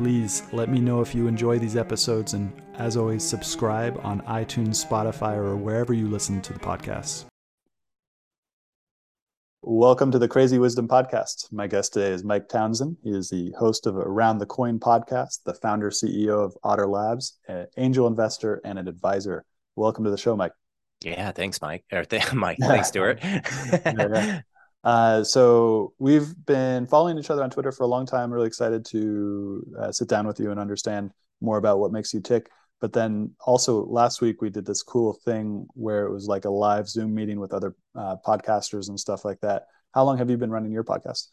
Please let me know if you enjoy these episodes, and as always, subscribe on iTunes, Spotify, or wherever you listen to the podcast. Welcome to the Crazy Wisdom Podcast. My guest today is Mike Townsend. He is the host of Around the Coin podcast, the founder CEO of Otter Labs, an angel investor, and an advisor. Welcome to the show, Mike. Yeah, thanks, Mike. Or th- Mike, thanks, Stuart. yeah. Uh, so we've been following each other on Twitter for a long time. Really excited to uh, sit down with you and understand more about what makes you tick. But then also last week we did this cool thing where it was like a live Zoom meeting with other uh, podcasters and stuff like that. How long have you been running your podcast?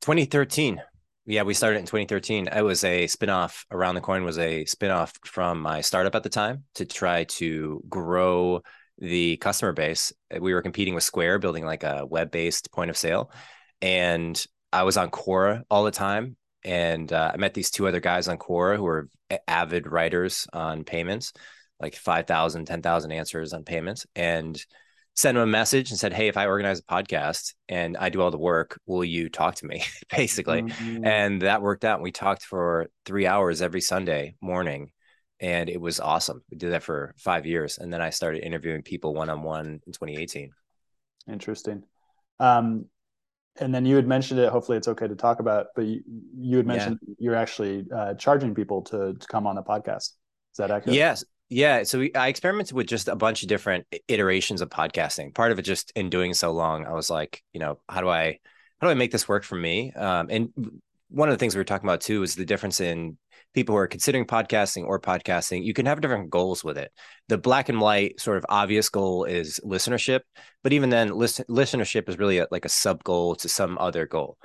2013. Yeah, we started in 2013. I was a spinoff. Around the Coin was a spinoff from my startup at the time to try to grow the customer base. We were competing with Square, building like a web based point of sale. And I was on Quora all the time. And uh, I met these two other guys on Quora who were avid writers on payments, like 5,000, 10,000 answers on payments. And sent them a message and said, Hey, if I organize a podcast and I do all the work, will you talk to me? Basically. Mm-hmm. And that worked out. We talked for three hours every Sunday morning and it was awesome. We did that for five years, and then I started interviewing people one on one in 2018. Interesting. Um, and then you had mentioned it. Hopefully, it's okay to talk about. But you, you had mentioned yeah. you're actually uh, charging people to, to come on the podcast. Is that accurate? Yes. Yeah. So we, I experimented with just a bunch of different iterations of podcasting. Part of it just in doing so long, I was like, you know, how do I how do I make this work for me? Um, and one of the things we were talking about too is the difference in people who are considering podcasting or podcasting, you can have different goals with it. The black and white sort of obvious goal is listenership, but even then, listen, listenership is really a, like a sub goal to some other goal.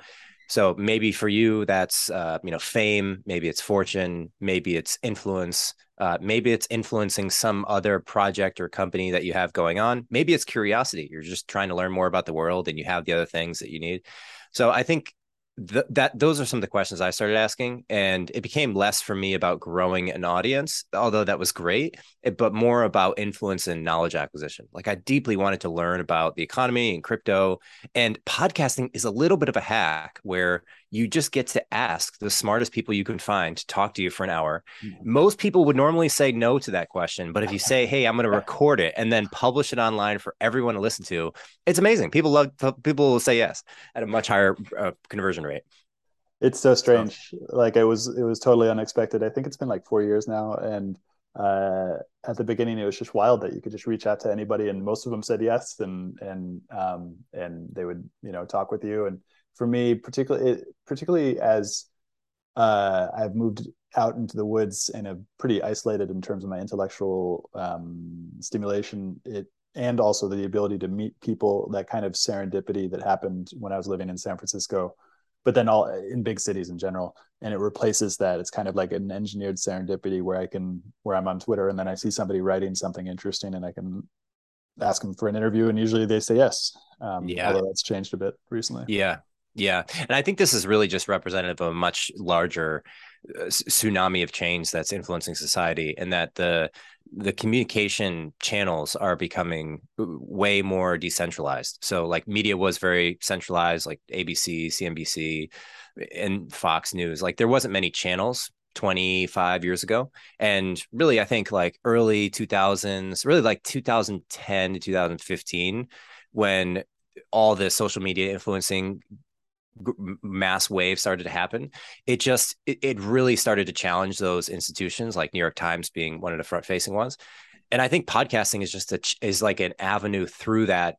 So maybe for you, that's uh, you know fame, maybe it's fortune, maybe it's influence, uh, maybe it's influencing some other project or company that you have going on. Maybe it's curiosity. You're just trying to learn more about the world, and you have the other things that you need. So I think th- that those are some of the questions I started asking, and it became less for me about growing an audience, although that was great, it, but more about influence and knowledge acquisition. Like I deeply wanted to learn about the economy and crypto, and podcasting is a little bit of a hack where you just get to ask the smartest people you can find to talk to you for an hour. Mm-hmm. Most people would normally say no to that question, but if you say, "Hey, I'm going to record it and then publish it online for everyone to listen to," it's amazing. People love people will say yes at a much higher uh, conversion rate. It's so strange. So, like it was it was totally unexpected. I think it's been like 4 years now and uh, at the beginning it was just wild that you could just reach out to anybody and most of them said yes and and um and they would you know talk with you and for me, particularly particularly as uh, I've moved out into the woods and have pretty isolated in terms of my intellectual um, stimulation. It and also the ability to meet people, that kind of serendipity that happened when I was living in San Francisco, but then all in big cities in general. And it replaces that. It's kind of like an engineered serendipity where I can, where I'm on Twitter and then I see somebody writing something interesting and I can ask them for an interview and usually they say yes. Um, yeah. Although that's changed a bit recently. Yeah. Yeah. And I think this is really just representative of a much larger uh, tsunami of change that's influencing society and that the the communication channels are becoming way more decentralized. So like media was very centralized like ABC, CNBC and Fox News. Like there wasn't many channels 25 years ago and really I think like early 2000s, really like 2010 to 2015 when all the social media influencing mass wave started to happen it just it, it really started to challenge those institutions like new york times being one of the front facing ones. And i think podcasting is just a is like an avenue through that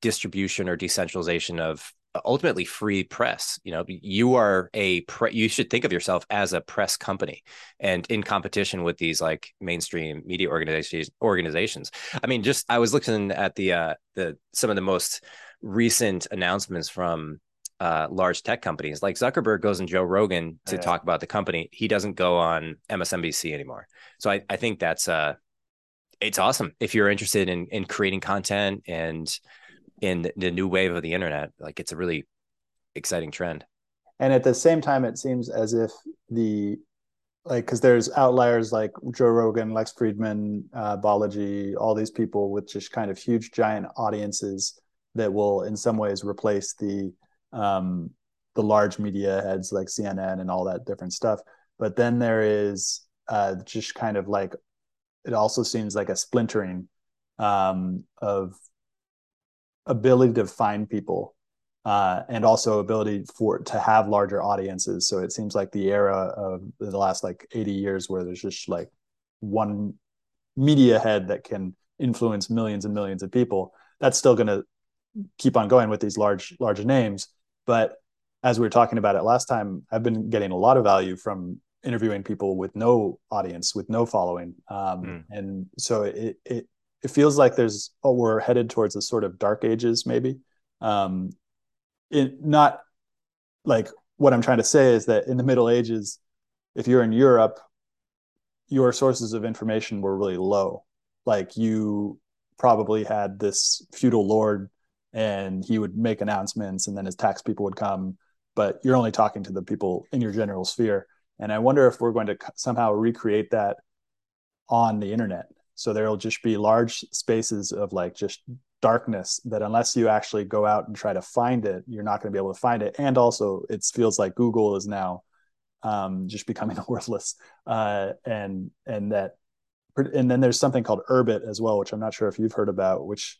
distribution or decentralization of ultimately free press you know? You are a pre- you should think of yourself as a press company and in competition with these like mainstream media organizations organizations. I mean just i was looking at the uh the some of the most recent announcements from uh, large tech companies. Like Zuckerberg goes and Joe Rogan to yeah. talk about the company. He doesn't go on MSNBC anymore. So I, I think that's uh, it's awesome if you're interested in in creating content and in the new wave of the internet. Like it's a really exciting trend. And at the same time, it seems as if the like because there's outliers like Joe Rogan, Lex Fridman, uh, Balaji, all these people with just kind of huge giant audiences that will in some ways replace the um, the large media heads like CNN and all that different stuff. But then there is uh, just kind of like it also seems like a splintering um, of ability to find people uh, and also ability for to have larger audiences. So it seems like the era of the last like 80 years where there's just like one media head that can influence millions and millions of people. That's still going to keep on going with these large large names. But as we were talking about it last time, I've been getting a lot of value from interviewing people with no audience, with no following, um, mm. and so it it it feels like there's oh, we're headed towards a sort of dark ages maybe um, it not like what I'm trying to say is that in the Middle Ages, if you're in Europe, your sources of information were really low. Like you probably had this feudal lord and he would make announcements and then his tax people would come, but you're only talking to the people in your general sphere. And I wonder if we're going to somehow recreate that on the internet. So there'll just be large spaces of like just darkness that unless you actually go out and try to find it, you're not going to be able to find it. And also, it feels like Google is now um, just becoming worthless, uh, and and that, and then there's something called Urbit as well, which I'm not sure if you've heard about, which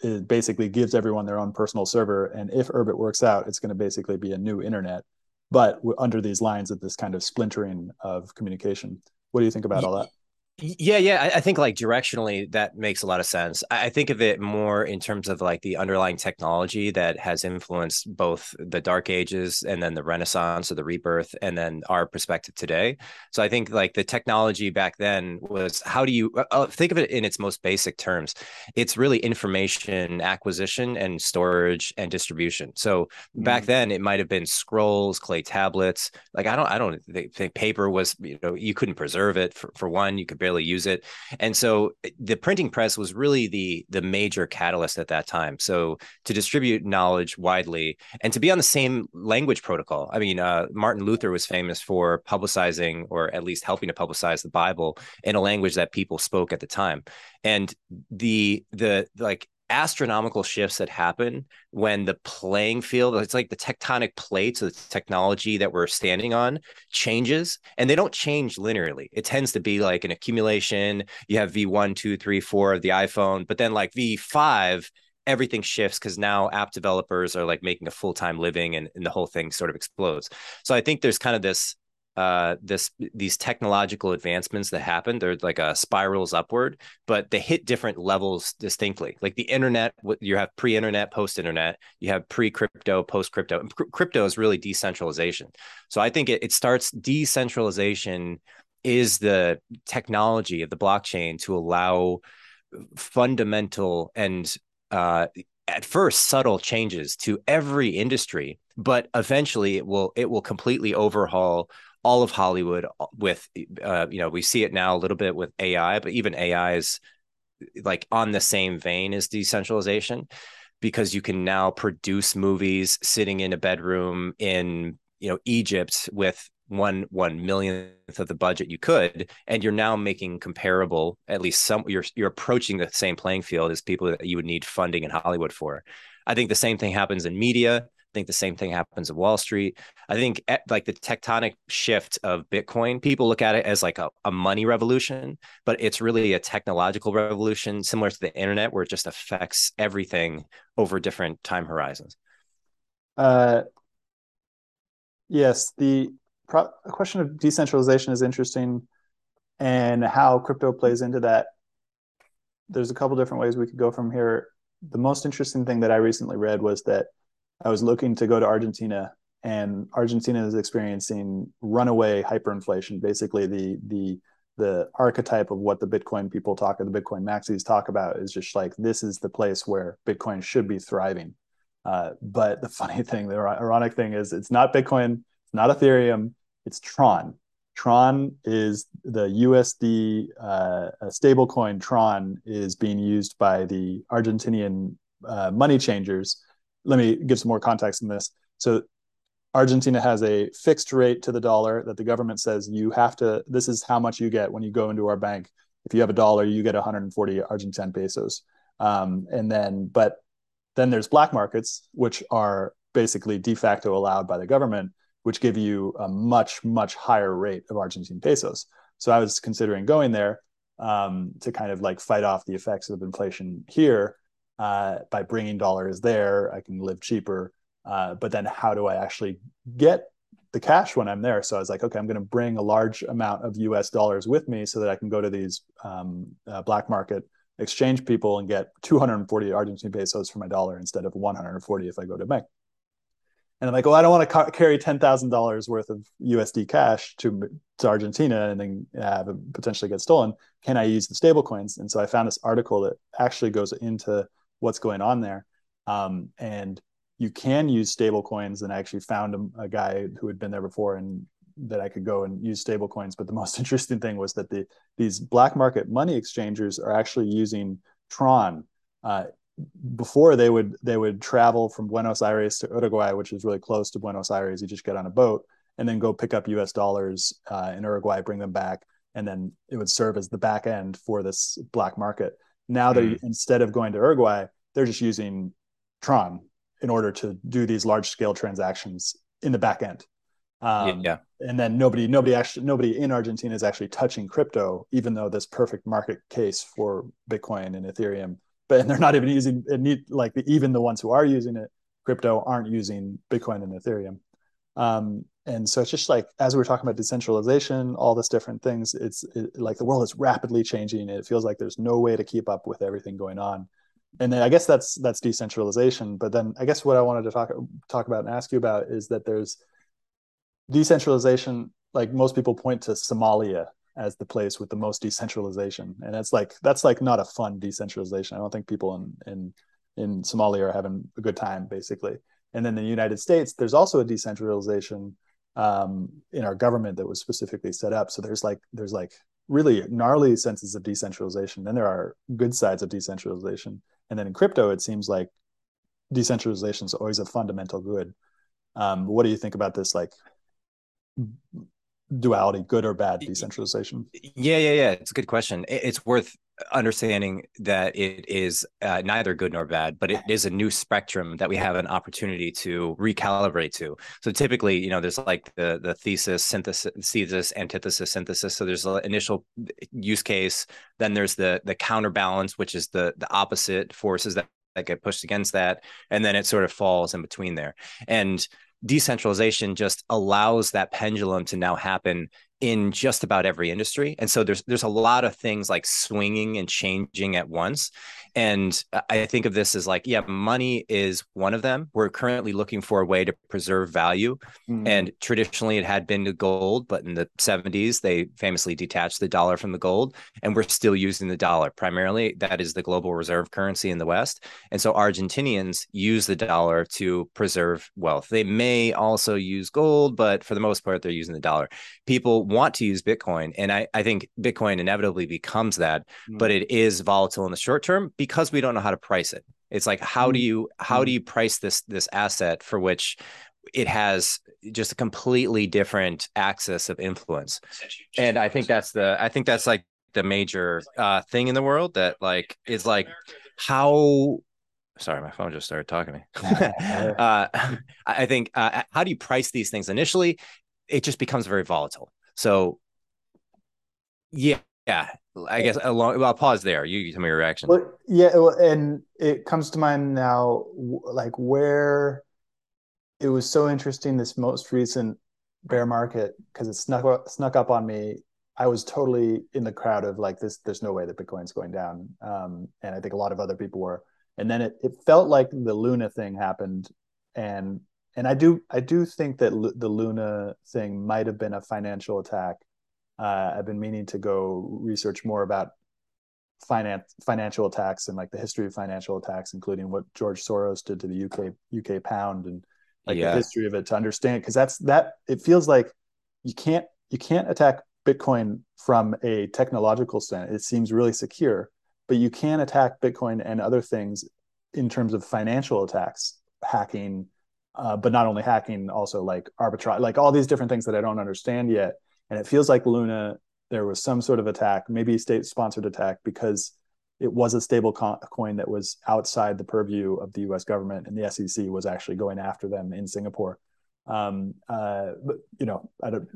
it basically gives everyone their own personal server. And if Urbit works out, it's going to basically be a new internet, but under these lines of this kind of splintering of communication. What do you think about all that? Yeah, yeah. I, I, think like directionally that makes a lot of sense. I, I, think of it more in terms of like the underlying technology that has influenced both the dark ages and then the renaissance or the rebirth and then our perspective today. So I think like the technology back then was how do you uh, uh think of it in its most basic terms? It's really information acquisition and storage and distribution. So mm-hmm. back then it might have been scrolls, clay tablets. Like I don't I don't think paper was, you know, you couldn't preserve it for, for one, you could barely use it. And so eh, the printing press was really the the major catalyst at that time. So to distribute knowledge widely and to be on the same language protocol. I mean, uh, Martin Luther was famous for publicizing or at least helping to publicize the Bible in a language that people spoke at the time. And the the like astronomical shifts that happen when the playing field it's like the tectonic plates of the technology that we're standing on changes and they don't change linearly. It tends to be like an accumulation. You have v1 2 3 4 of the iphone but then like v5 everything shifts because now app developers are like making a full-time living and, and the whole thing sort of explodes. So i think there's kind of this uh, this these technological advancements that happen they're like a spirals upward but they hit different levels distinctly. Like the internet you have pre-internet post-internet you have pre-crypto post-crypto crypto is really decentralization. So i think it, it starts decentralization is the technology of the blockchain to allow fundamental and uh, at first subtle changes to every industry but eventually it will it will completely overhaul all of Hollywood uh, with uh, you know we see it now a little bit with AI, but even AI is like on the same vein as decentralization because you can now produce movies sitting in a bedroom in you know Egypt with one one millionth of the budget you could and you're now making comparable at least some you're you're approaching the same playing field as people that you would need funding in hollywood for. I think the same thing happens in media think the same thing happens at Wall Street. I think at, like the tectonic shift of Bitcoin, people look at it as like a, a money revolution, but it's really a technological revolution similar to the internet where it just affects everything over different time horizons. Uh, yes, the pro- question of decentralization is interesting and how crypto plays into that. There's a couple different ways we could go from here. The most interesting thing that I recently read was that I was looking to go to Argentina, and Argentina is experiencing runaway hyperinflation. Basically, the the the archetype of what the Bitcoin people talk or the Bitcoin maxis talk about is just like this is the place where Bitcoin should be thriving. Uh, but the funny thing, the ironic thing is, it's not Bitcoin, it's not Ethereum, it's Tron. Tron is the USD uh, stablecoin. Tron is being used by the Argentinian uh, money changers. Let me give some more context in this. So, Argentina has a fixed rate to the dollar that the government says you have to. This is how much you get when you go into our bank. If you have a dollar, you get 140 Argentine pesos. Um, and then, but then there's black markets, which are basically de facto allowed by the government, which give you a much, much higher rate of Argentine pesos. So I was considering going there um, to kind of like fight off the effects of inflation here uh, by bringing dollars there. I can live cheaper. Uh, but then how do I actually get the cash when I'm there? So I was like, okay, I'm going to bring a large amount of US dollars with me so that I can go to these um, uh, black market exchange people and get 240 Argentine pesos for my dollar instead of 140 if I go to bank. And I'm like, oh, I don't want to ca- carry ten thousand dollars worth of USD cash to to Argentina and then have it potentially get stolen. Can I use the stable coins? And so I found this article that actually goes into what's going on there. Um, and you can use stable coins. And I actually found a, a, guy who had been there before and that I could go and use stable coins. But the most interesting thing was that the these black market money exchangers are actually using Tron. Uh, before they would they would travel from Buenos Aires to Uruguay, which is really close to Buenos Aires. You just get on a boat and then go pick up U.S. dollars uh, in Uruguay, bring them back, and then it would serve as the back end for this black market. Now they mm. instead of going to Uruguay, they're just using Tron in order to do these large scale transactions in the back end. Um, yeah. And then nobody, nobody actually, nobody in Argentina is actually touching crypto, even though this perfect market case for Bitcoin and Ethereum. But and they're not even using it. Need like even the ones who are using it, crypto aren't using Bitcoin and Ethereum. Um, and so it's just like as we were talking about decentralization, all this different things. It's it, like the world is rapidly changing. It feels like there's no way to keep up with everything going on and then I guess that's that's decentralization. But then I guess what I wanted to talk talk about and ask you about is that there's decentralization. Like most people point to Somalia as the place with the most decentralization, and it's like that's like not a fun decentralization. I don't think people in in in Somalia are having a good time, basically. And then the United States, there's also a decentralization um, in our government that was specifically set up. So there's like there's like really gnarly senses of decentralization. Then there are good sides of decentralization. And then in crypto, it seems like decentralization is always a fundamental good. Um, what do you think about this, like duality, good or bad decentralization? Yeah, yeah, yeah. It's a good question. It's worth understanding that it is uh, neither good nor bad, but it is a new spectrum that we have an opportunity to recalibrate to. So typically, you know, there's like the the thesis, synthesis, thesis, antithesis, synthesis. So there's an initial use case, then there's the the counterbalance, which is the the opposite forces that that get pushed against that, and then it sort of falls in between there. And decentralization just allows that pendulum to now happen in just about every industry and so there's there's a lot of things like swinging and changing at once and i think of this as like yeah money is one of them. We're currently looking for a way to preserve value mm. and traditionally it had been the gold but in the 70s they famously detached the dollar from the gold and we're still using the dollar. Primarily that is the global reserve currency in the west and so argentinians use the dollar to preserve wealth. They may also use gold but for the most part they're using the dollar. People want to use Bitcoin. And I, I think Bitcoin inevitably becomes that, mm. but it is volatile in the short term because we don't know how to price it. It's like how mm. do you how mm. do you price this this asset for which it has just a completely different axis of influence. And I think that's the I think that's like the major uh, thing in the world that like is like how sorry my phone just started talking to me uh, i think uh, how do you price these things initially it just becomes very volatile so, yeah, yeah. I guess along. Well, I'll pause there. You, you tell me your reaction. Well, yeah, well, and it comes to mind now, like where it was so interesting. This most recent bear market because it snuck up, snuck up on me. I was totally in the crowd of like this. There's no way that Bitcoin's going down, um, and I think a lot of other people were. And then it it felt like the Luna thing happened, and and I do I do think that L- the Luna thing might have been a financial attack. Uh, I've been meaning to go research more about finance financial attacks and like the history of financial attacks, including what George Soros did to the UK UK pound and like yeah. the history of it to understand because that's that it feels like you can't you can't attack Bitcoin from a technological sense. It seems really secure, but you can attack Bitcoin and other things in terms of financial attacks, hacking, uh, but not only hacking, also like arbitrage, like all these different things that I don't understand yet. And it feels like Luna, there was some sort of attack, maybe state sponsored attack, because it was a stable co- coin that was outside the purview of the US government, and the SEC was actually going after them in Singapore um uh but you know i don't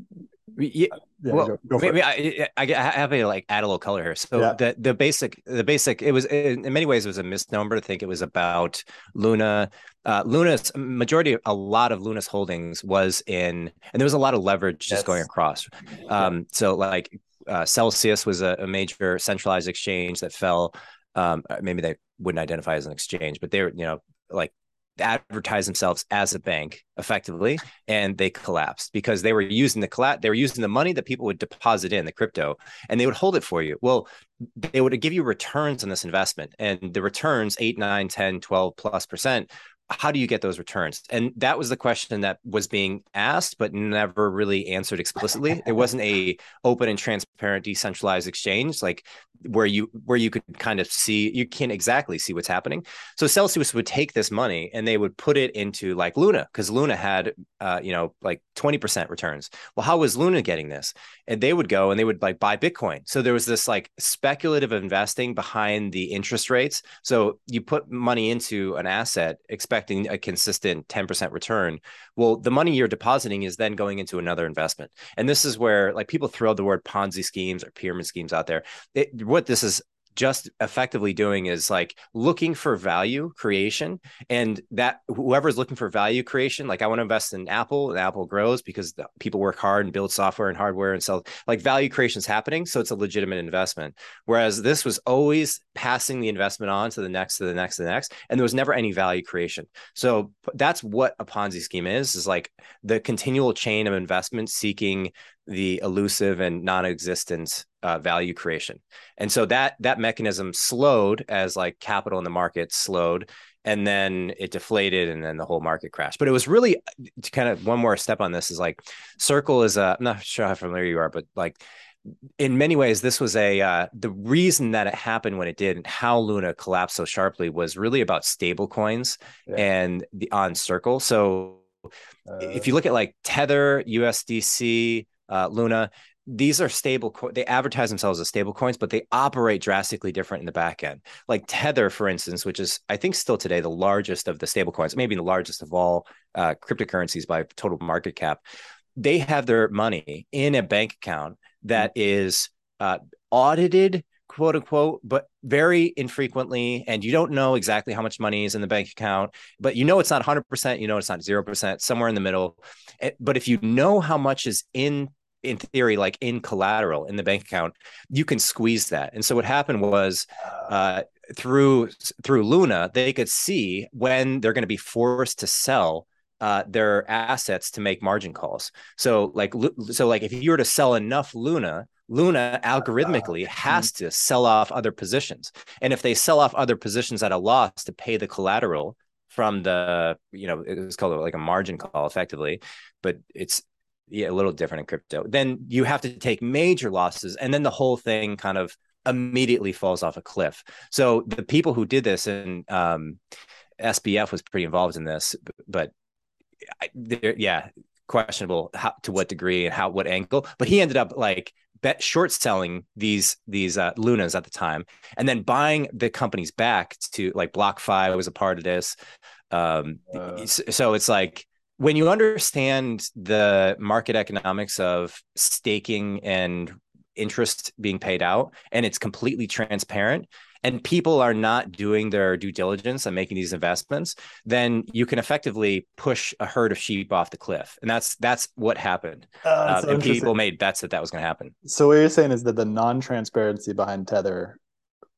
yeah, yeah well go, go maybe I, I, have to like add a little color here so yeah. the the basic the basic it was in many ways it was a misnomer to think it was about luna uh luna's majority a lot of luna's holdings was in and there was a lot of leverage just going across. Um yeah. so like uh, celsius was a, a major centralized exchange that fell um maybe they wouldn't identify as an exchange but they're you know like advertise themselves as a bank effectively and they collapsed because they were using the colla- they were using the money that people would deposit in the crypto and they would hold it for you. Well they would give you returns on this investment and the returns 8 9 10 12 plus percent how do you get those returns? And that was the question that was being asked but never really answered explicitly. It wasn't a open and transparent decentralized exchange like where you where you could kind of see you can't exactly see what's happening. So celsius would take this money and they would put it into like luna because luna had uh, you know like 20% returns. Well how was luna getting this? And they would go and they would like buy bitcoin. So there was this like speculative investing behind the interest rates. So you put money into an asset expecting a consistent 10% return well the money you're depositing is then going into another investment. And this is where like people throw the word ponzi schemes or pyramid schemes out there. It, what this is just effectively doing is like looking for value creation. And that whoever's looking for value creation like i want to invest in apple and apple grows because people work hard and build software and hardware and sell like value creation is happening so it's a legitimate investment. Whereas this was always passing the investment on to the next to the next to the next and there was never any value creation. So that's what a ponzi scheme is is like the continual chain of investment seeking the elusive and non-existent uh, value creation. And so that that mechanism slowed as like capital in the market slowed and then it deflated and then the whole market crashed. But it was really to kind of one more step on this is like circle is a i'm not sure how familiar you are but like in many ways this was a uh, the reason that it happened when it did and how luna collapsed so sharply was really about stable coins yeah. and the on circle. So uh, if you look at like tether usdc uh, Luna. These are stable. Co- they advertise themselves as stable coins, but they operate drastically different in the back end. Like Tether, for instance, which is I think still today the largest of the stable coins, maybe the largest of all uh, cryptocurrencies by total market cap. They have their money in a bank account that is uh, audited quote unquote, but very infrequently. And you don't know exactly how much money is in the bank account, but you know it's not 100%, you know it's not 0%, somewhere in the middle. Eh, but if you know how much is in in theory, like in collateral in the bank account, you can squeeze that. And so what happened was uh, through through Luna, they could see when they're going to be forced to sell uh, their assets to make margin calls. So like so like if you were to sell enough Luna, Luna algorithmically has to sell off other positions. And if they sell off other positions at a loss to pay the collateral from the, you know, it's called like a margin call effectively, but it's yeah, a little different in crypto. Then you have to take major losses and then the whole thing kind of immediately falls off a cliff. So the people who did this and um, SBF was pretty involved in this, but yeah, questionable how, to what degree and how what angle, but he ended up like bet short selling these these uh, lunas at the time and then buying the companies back to like BlockFi was a part of this um, uh, so it's like when you understand the market economics of staking and interest being paid out and it's completely transparent and people are not doing their due diligence and making these investments, then you can effectively push a herd of sheep off the cliff, and that's that's what happened. Uh, uh, and people made bets that that was going to happen. So what you're saying is that the non-transparency behind Tether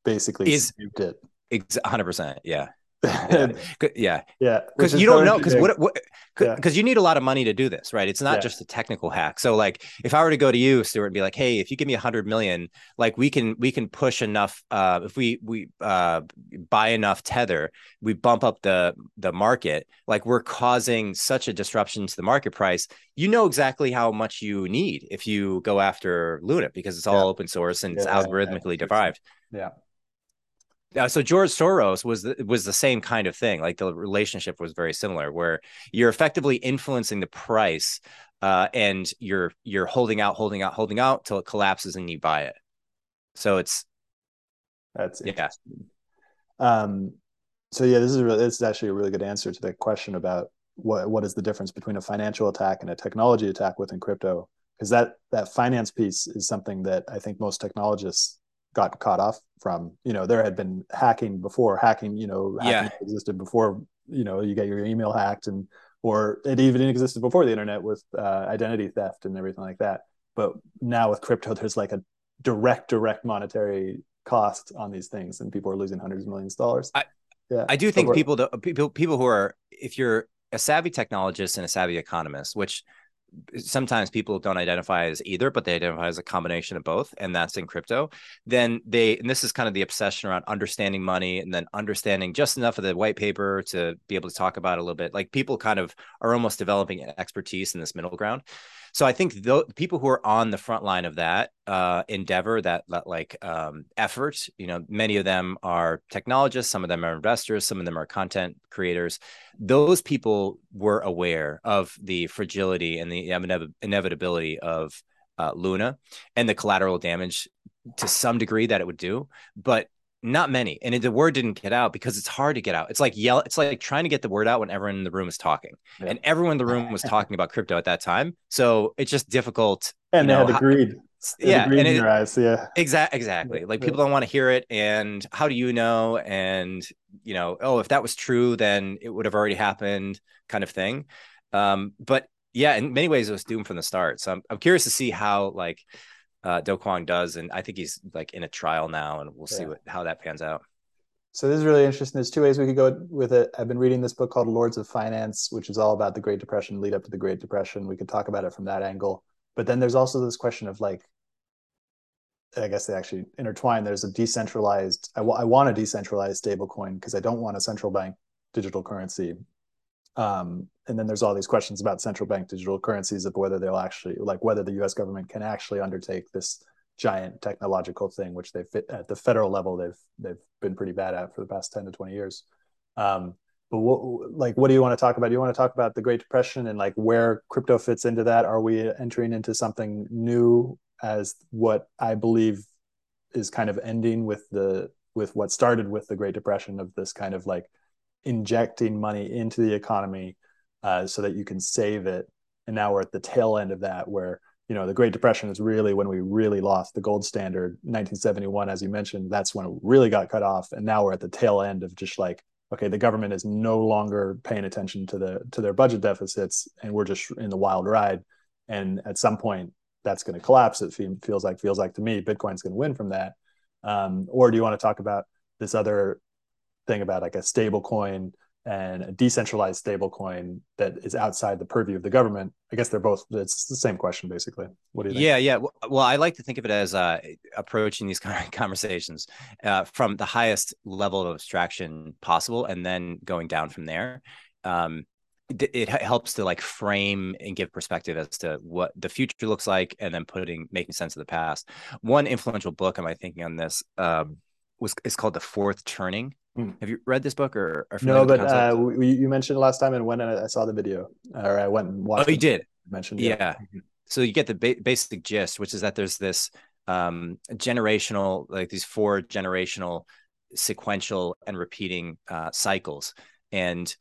basically is it. Hundred percent, yeah. yeah, yeah, yeah. Because you don't know because what what because yeah. you need a lot of money to do this, right? It's not just a technical hack. So like, if I were to go to you, Stuart, and be like, hey, if you give me a hundred million, like we can we can push enough. Uh, if we we uh buy enough tether, we bump up the the market. Like we're causing such a disruption to the market price. You know exactly how much you need if you go after Luna because it's all open source and it's algorithmically derived. Yeah. Uh, so George Soros was the, was the same kind of thing. Like the relationship was very similar, where you're effectively influencing the price, uh, and you're you're holding out, holding out, holding out till it collapses and you buy it. So it's that's yeah. Um, so yeah, this is really, this is actually a really good answer to the question about what what is the difference between a financial attack and a technology attack within crypto because that that finance piece is something that I think most technologists got caught off from. You know, there had been hacking before. Hacking, you know, hacking yeah. existed before. You know, you get your email hacked, and or it even existed before the internet with uh, identity theft and everything like that. But now with crypto, there's like a direct, direct monetary cost on these things, and people are losing hundreds of millions of dollars. I, yeah, I do think people, people, people who are, if you're a savvy technologist and a savvy economist, which sometimes people don't identify as either, but they identify as a combination of both, and that's in crypto. Then they, and this is kind of the obsession around understanding money and then understanding just enough of the white paper to be able to talk about a little bit. Like people kind of are almost developing an expertise in this middle ground. So I think the people who are on the front line of that uh, endeavor, that, that like um, effort, you know, many of them are technologists, some of them are investors, some of them are content creators. Those people were aware of the fragility and the inevitability of uh, Luna and the collateral damage to some degree that it would do, but not many and it, the word didn't get out because it's hard to get out. It's like yell it's like trying to get the word out when everyone in the room is talking yeah. and everyone in the room was talking about crypto at that time so it's just difficult and they know, had agreed yeah agreed and in your eyes yeah. Exactly exactly like people don't want to hear it and how do you know and you know oh if that was true then it would have already happened kind of thing um but yeah in many ways it was doomed from the start so i'm, I'm curious to see how like uh, Do Kwon does, and I think he's like in a trial now, and we'll see what how that pans out. So this is really interesting. There's two ways we could go with it. I've been reading this book called Lords of Finance, which is all about the Great Depression, lead up to the Great Depression. We could talk about it from that angle. But then there's also this question of like, I guess they actually intertwine. There's a decentralized. I, w- I want a decentralized stablecoin because I don't want a central bank digital currency. Um, and then there's all these questions about central bank digital currencies of whether they'll actually like whether the U.S. government can actually undertake this giant technological thing, which they fit at the federal level they've they've been pretty bad at for the past ten to twenty years. Um, but what like what do you want to talk about? Do you want to talk about the Great Depression and like where crypto fits into that? Are we entering into something new as what I believe is kind of ending with the with what started with the Great Depression of this kind of like injecting money into the economy uh, so that you can save it. And now we're at the tail end of that, where you know the Great Depression is really when we really lost the gold standard. 1971, as you mentioned, that's when it really got cut off. And now we're at the tail end of just like, okay, the government is no longer paying attention to the to their budget deficits, and we're just in the wild ride. And at some point, that's going to collapse. It feels like feels like to me, Bitcoin's going to win from that. Um, or do you want to talk about this other thing about like a stable coin and a decentralized stablecoin that is outside the purview of the government i guess they're both it's the same question basically. What do you think? Yeah yeah. Well i like to think of it as uh, approaching these conversations uh, from the highest level of abstraction possible and then going down from there. Um, it, it, helps to like frame and give perspective as to what the future looks like and then putting making sense of the past. One influential book am i thinking on this um, was is called the fourth turning. Have you read this book or? or no, but uh, we, you mentioned last time, and when I saw the video, or I went and watched. Oh, you did. Mentioned. Yeah. yeah. Mm-hmm. So you get the ba- basic gist, which is that there's this um, generational, like these four generational, sequential and repeating uh, cycles, and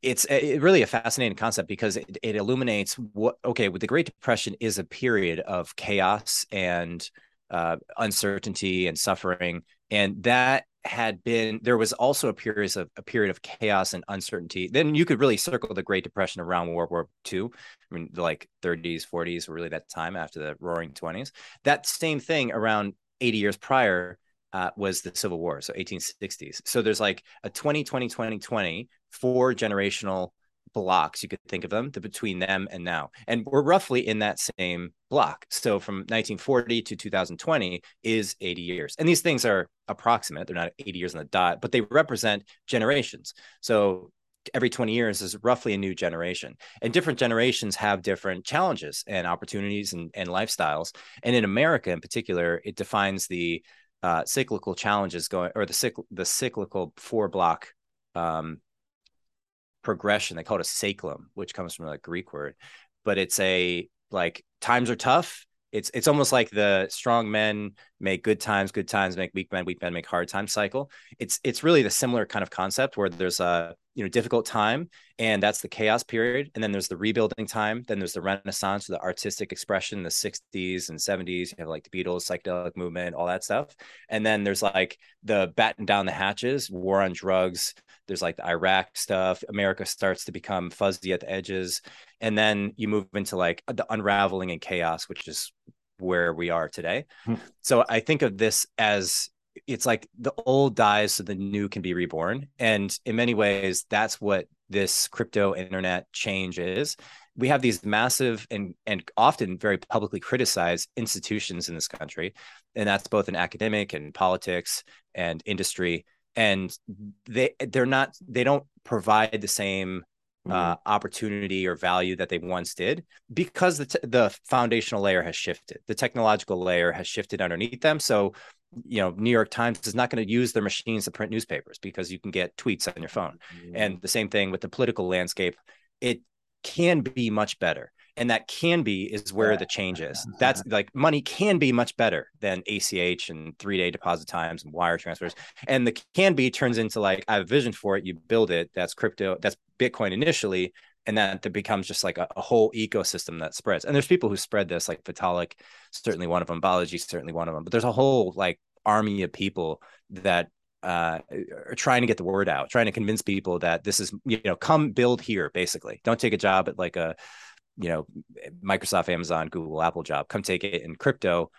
it's a, really a fascinating concept because it, it illuminates what. Okay, with the Great Depression is a period of chaos and uh, uncertainty and suffering, and that had been there was also a period of a period of chaos and uncertainty. Then you could really circle the Great Depression around World War II. I mean, like 30s, 40s were really that time after the Roaring 20s. That same thing around 80 years prior uh, was the Civil War, so 1860s. So there's like a 20, 20, 20, 20, four generational blocks you could think of them the, between them and now and we're roughly in that same block. So from 1940 to 2020 is 80 years and these things are approximate. They're not 80 years on the dot but they represent generations. So every 20 years is roughly a new generation and different generations have different challenges and opportunities and, and lifestyles. And in america in particular it defines the uh, cyclical challenges going or the cycl- the cyclical four block um, progression. They call it a cyclum, which comes from a Greek word, but it's a like times are tough. It's it's almost like the strong men make good times, good times make weak men, weak men make hard times cycle. It's it's really the similar kind of concept where there's a you know difficult time and that's the chaos period. And then there's the rebuilding time then there's the renaissance the artistic expression in the 60s and 70s you have like the beatles psychedelic movement all that stuff. And then there's like the batten down the hatches war on drugs there's like the iraq stuff america starts to become fuzzy at the edges. And then you move into like the unraveling and chaos which is where we are today. Hmm. so i think of this as it's like the old dies so the new can be reborn. And in many ways that's what this crypto internet change is. We have these massive and and often very publicly criticized institutions in this country and that's both in academic and politics and industry. And they they're not they don't provide the same uh, mm-hmm. opportunity or value that they once did because the, t- the foundational layer has shifted. The technological layer has shifted underneath them. So you know new york times is not going to use their machines to print newspapers because you can get tweets on your phone. Mm-hmm. and the same thing with the political landscape. It can be much better and that can be is where the change is. That's like money can be much better than ach and three day deposit times and wire transfers. And the can be turns into like i have a vision for it you build it that's crypto that's bitcoin initially and that, it becomes just like a, a, whole ecosystem that spreads. And there's people who spread this, like Vitalik, certainly one of them, Balaji, certainly one of them. But there's a whole like army of people that uh, are trying to get the word out, trying to convince people that this is, you know, come build here, basically. Don't take a job at like a, you know, Microsoft, Amazon, Google, Apple job. Come take it in crypto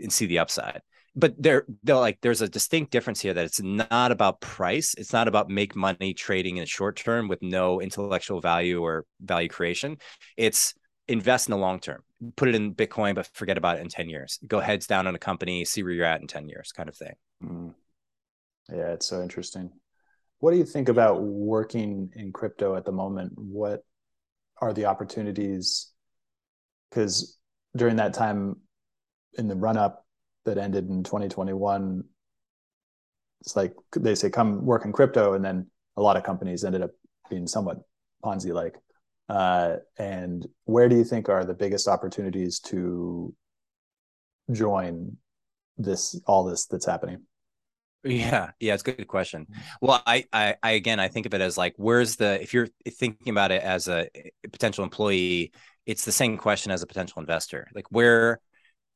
and see the upside but there they're like there's a distinct difference here that it's not about price it's not about make money trading in the short term with no intellectual value or value creation. It's invest in the long term put it in bitcoin but forget about it in 10 years. Go heads down on a company see where you're at in 10 years kind of thing. Mm. yeah it's so interesting. What do you think about working in crypto at the moment? What are the opportunities? Because during that time in the run up that ended in 2021 it's like they say come work in crypto and then a lot of companies ended up being somewhat ponzi like uh, and where do you think are the biggest opportunities to join this all this that's happening? Yeah. Yeah it's a good question. Well I, I i again i think of it as like where's the if you're thinking about it as a potential employee it's the same question as a potential investor. Like where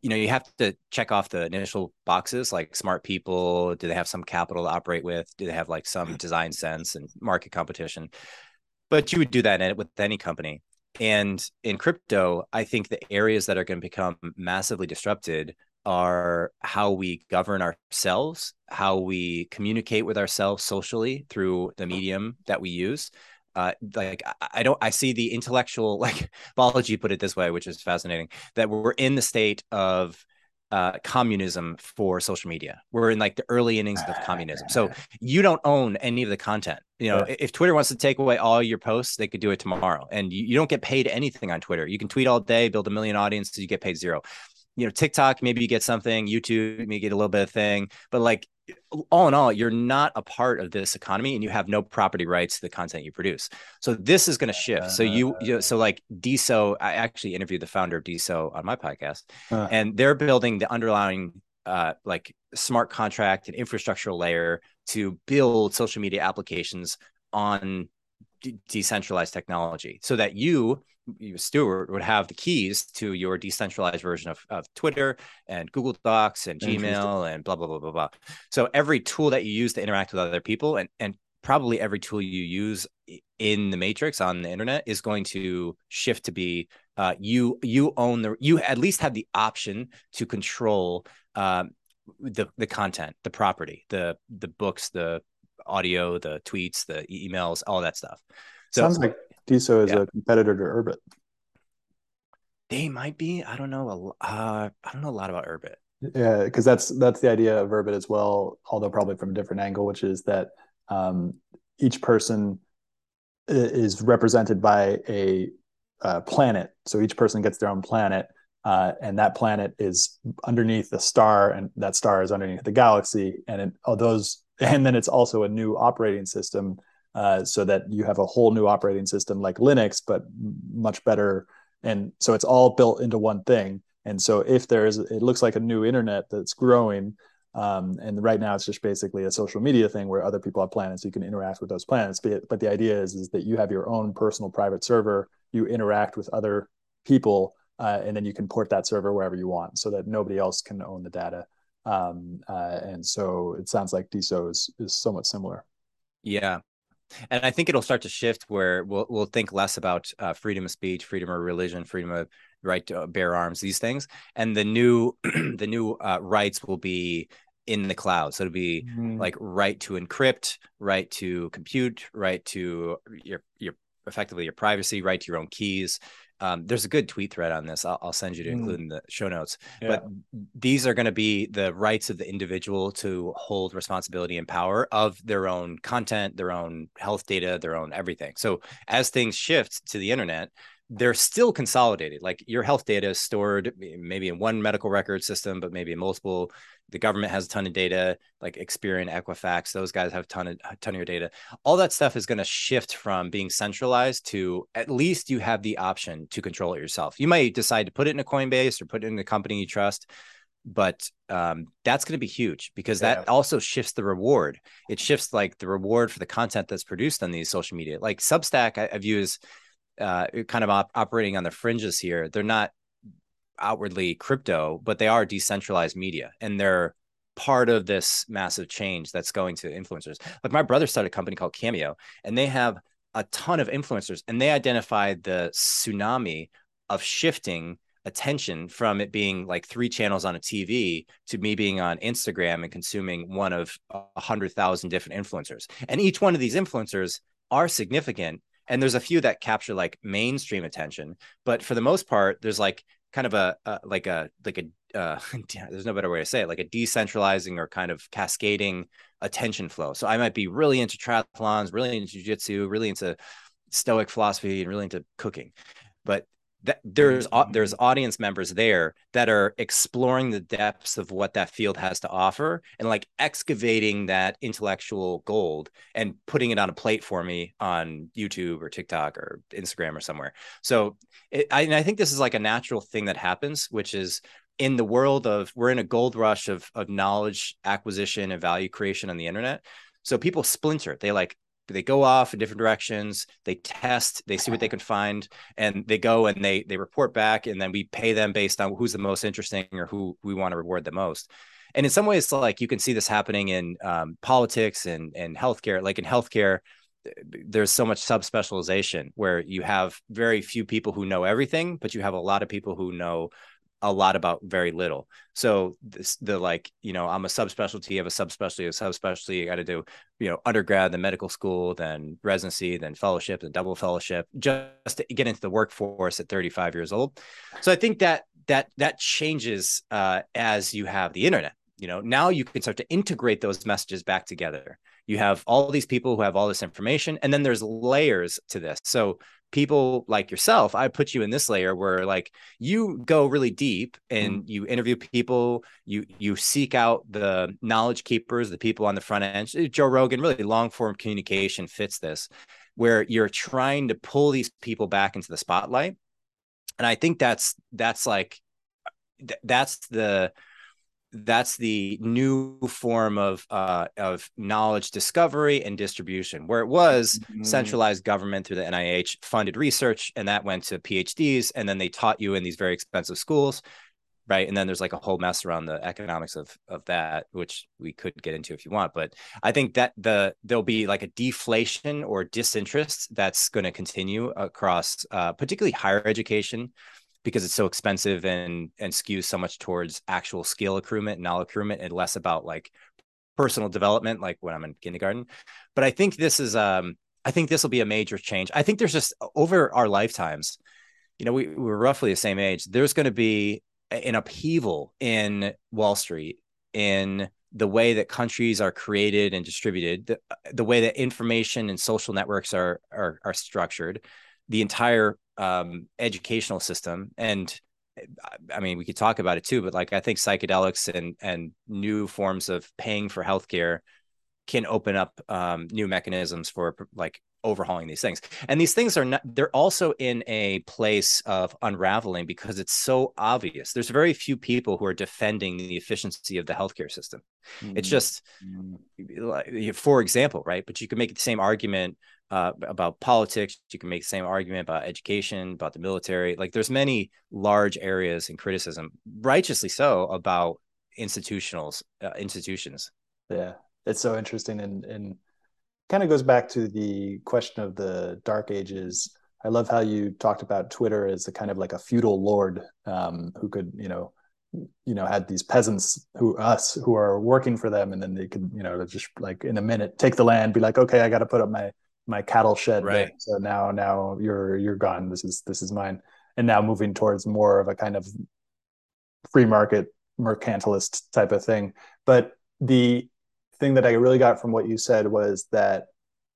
you know you have to check off the initial boxes like smart people do they have some capital to operate with? Do they have like some mm-hmm. design sense and market competition? But you would do that with any company. And in crypto i think the areas that are going to become massively disrupted are how we govern ourselves how we communicate with ourselves socially through the medium that we use uh, like I don't I see the intellectual like Balaji put it this way, which is fascinating, that we're in the state of uh, communism for social media. We're in like the early innings of communism. So you don't own any of the content. You know, yeah. if Twitter wants to take away all your posts, they could do it tomorrow, and you, you don't get paid anything on Twitter. You can tweet all day, build a million audiences, you get paid zero. You know, TikTok, maybe you get something. YouTube, maybe you get a little bit of thing, but like all in all, you're not a part of this economy and you have no property rights to the content you produce. So this is going to shift. So you, you so like DeSo, I actually interviewed the founder of DeSo on my podcast, uh, and they're building the underlying uh, like smart contract and infrastructural layer to build social media applications on decentralized technology so that you you Stuart would have the keys to your decentralized version of, of Twitter and Google Docs and Gmail and blah blah blah blah blah. So every tool that you use to interact with other people and and probably every tool you use in the matrix on the internet is going to shift to be uh, you you own the you at least have the option to control um, the the content, the property, the the books, the audio, the tweets, the emails, all that stuff. So, Sounds like Deso is yeah. a competitor to Urbit. They might be. I don't know. Uh, I don't know a lot about Urbit. Yeah, because that's that's the idea of Urbit as well, although probably from a different angle, which is that um, each person is represented by a uh, planet. So each person gets their own planet, uh, and that planet is underneath the star, and that star is underneath the galaxy. And it, all those, and then it's also a new operating system, uh, so that you have a whole new operating system like Linux, but much better. And so it's all built into one thing. And so if there is, it looks like a new internet that's growing. Um, and right now it's just basically a social media thing where other people have planets, you can interact with those planets. But, but the idea is, is that you have your own personal private server, you interact with other people, uh, and then you can port that server wherever you want so that nobody else can own the data. Um, uh, and so it sounds like DeSo is, is somewhat similar. Yeah. And I think it'll start to shift where we'll we'll think less about uh, freedom of speech, freedom of religion, freedom of right to bear arms, these things, and the new the new uh, rights will be in the cloud. So it'll be mm-hmm. like right to encrypt, right to compute, right to your your effectively your privacy, right to your own keys. Um, there's a good tweet thread on this. I'll, I'll send you to mm. include in the show notes. Yeah. But these are going to be the rights of the individual to hold responsibility and power of their own content, their own health data, their own everything. So as things shift to the internet, they're still consolidated. Like your health data is stored maybe in one medical record system, but maybe in multiple. The government has a ton of data, like Experian, Equifax. Those guys have a ton of a ton of your data. All that stuff is going to shift from being centralized to at least you have the option to control it yourself. You might decide to put it in a Coinbase or put it in a company you trust, but um, that's going to be huge because yeah. that also shifts the reward. It shifts like the reward for the content that's produced on these social media. Like Substack, I, I view as uh, kind of op- operating on the fringes here. They're not outwardly crypto, but they are decentralized media, and they're part of this massive change that's going to influencers. Like my brother started a company called Cameo, and they have a ton of influencers, and they identified the tsunami of shifting attention from it being like three channels on a TV to me being on Instagram and consuming one of a hundred thousand different influencers. And each one of these influencers are significant and there's a few that capture like mainstream attention but for the most part there's like kind of a, a like a like a uh, there's no better way to say it like a decentralizing or kind of cascading attention flow. So i might be really into triathlons really into jiu-jitsu really into stoic philosophy and really into cooking. But that there's there's audience members there that are exploring the depths of what that field has to offer and like excavating that intellectual gold and putting it on a plate for me on YouTube or TikTok or Instagram or somewhere. So it, I, I think this is like a natural thing that happens, which is in the world of we're in a gold rush of of knowledge acquisition and value creation on the internet. So people splinter. They like they go off in different directions they test they see what they can find and they go and they they report back and then we pay them based on who's the most interesting or who we want to reward the most. And in some ways like you can see this happening in um, politics and and healthcare like in healthcare there's so much subspecialization where you have very few people who know everything but you have a lot of people who know a lot about very little. So this the like, you know, I'm a subspecialty, of a subspecialty, of a subspecialty, I got to do, you know, undergrad, then medical school, then residency, then fellowship, then double fellowship, just to get into the workforce at 35 years old. So I think that that that changes uh, as you have the internet. You know, now you can start to integrate those messages back together. You have all these people who have all this information, and then there's layers to this. So people like yourself i put you in this layer where like you go really deep and mm. you interview people you you seek out the knowledge keepers the people on the front end joe rogan really long form communication fits this where you're trying to pull these people back into the spotlight and i think that's that's like that's the that's the new form of uh, of knowledge discovery and distribution where it was mm-hmm. centralized government through the nih funded research and that went to phds and then they taught you in these very expensive schools right and then there's like a whole mess around the economics of of that which we could get into if you want but i think that the there'll be like a deflation or disinterest that's going to continue across uh, particularly higher education because it's so expensive and and skews so much towards actual skill accruement and knowledge accruement and less about like personal development like when i'm in kindergarten. But i think this is um i think this will be a major change. I think there's just over our lifetimes you know we, we're roughly the same age there's going to be an upheaval in wall street in the way that countries are created and distributed the, the way that information and social networks are are, are structured the entire um, educational system and I mean, we could talk about it too, but like I think psychedelics and and new forms of paying for healthcare can open up um, new mechanisms for like overhauling these things. And these things are not they're also in a place of unraveling because it's so obvious. There's very few people who are defending the efficiency of the healthcare system. Mm-hmm. It's just, for example, right? But you can make the same argument uh, about politics. You can make the same argument about education, about the military. Like there's many large areas in criticism, righteously so, about institutionals uh, institutions. Yeah, it's so interesting and and kind of goes back to the question of the dark ages. I love how you talked about Twitter as a kind of like a feudal lord um, who could, you know, you know, had these peasants who us who are working for them, and then they could, you know, just like in a minute take the land, be like, okay, I got to put up my my cattle shed right. There. So now now you're you're gone. This is this is mine. And now moving towards more of a kind of free market mercantilist type of thing. But the thing that I really got from what you said was that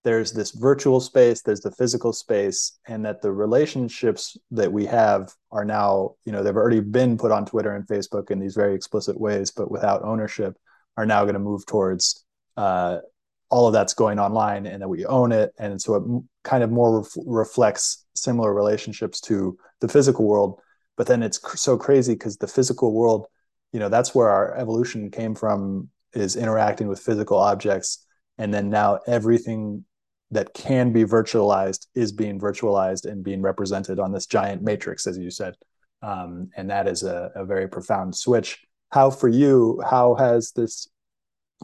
there's this virtual space, there's the physical space, and that the relationships that we have are now, you know, they've already been put on Twitter and Facebook in these very explicit ways, but without ownership, are now going to move towards uh, all of that's going online and that we own it. And so it kind of more ref- reflects similar relationships to the physical world. But then it's cr- so crazy because the physical world you know that's where our evolution came from is interacting with physical objects. And then now everything that can be virtualized is being virtualized and being represented on this giant matrix as you said. Um, and that is a, a very profound switch. How for you how has this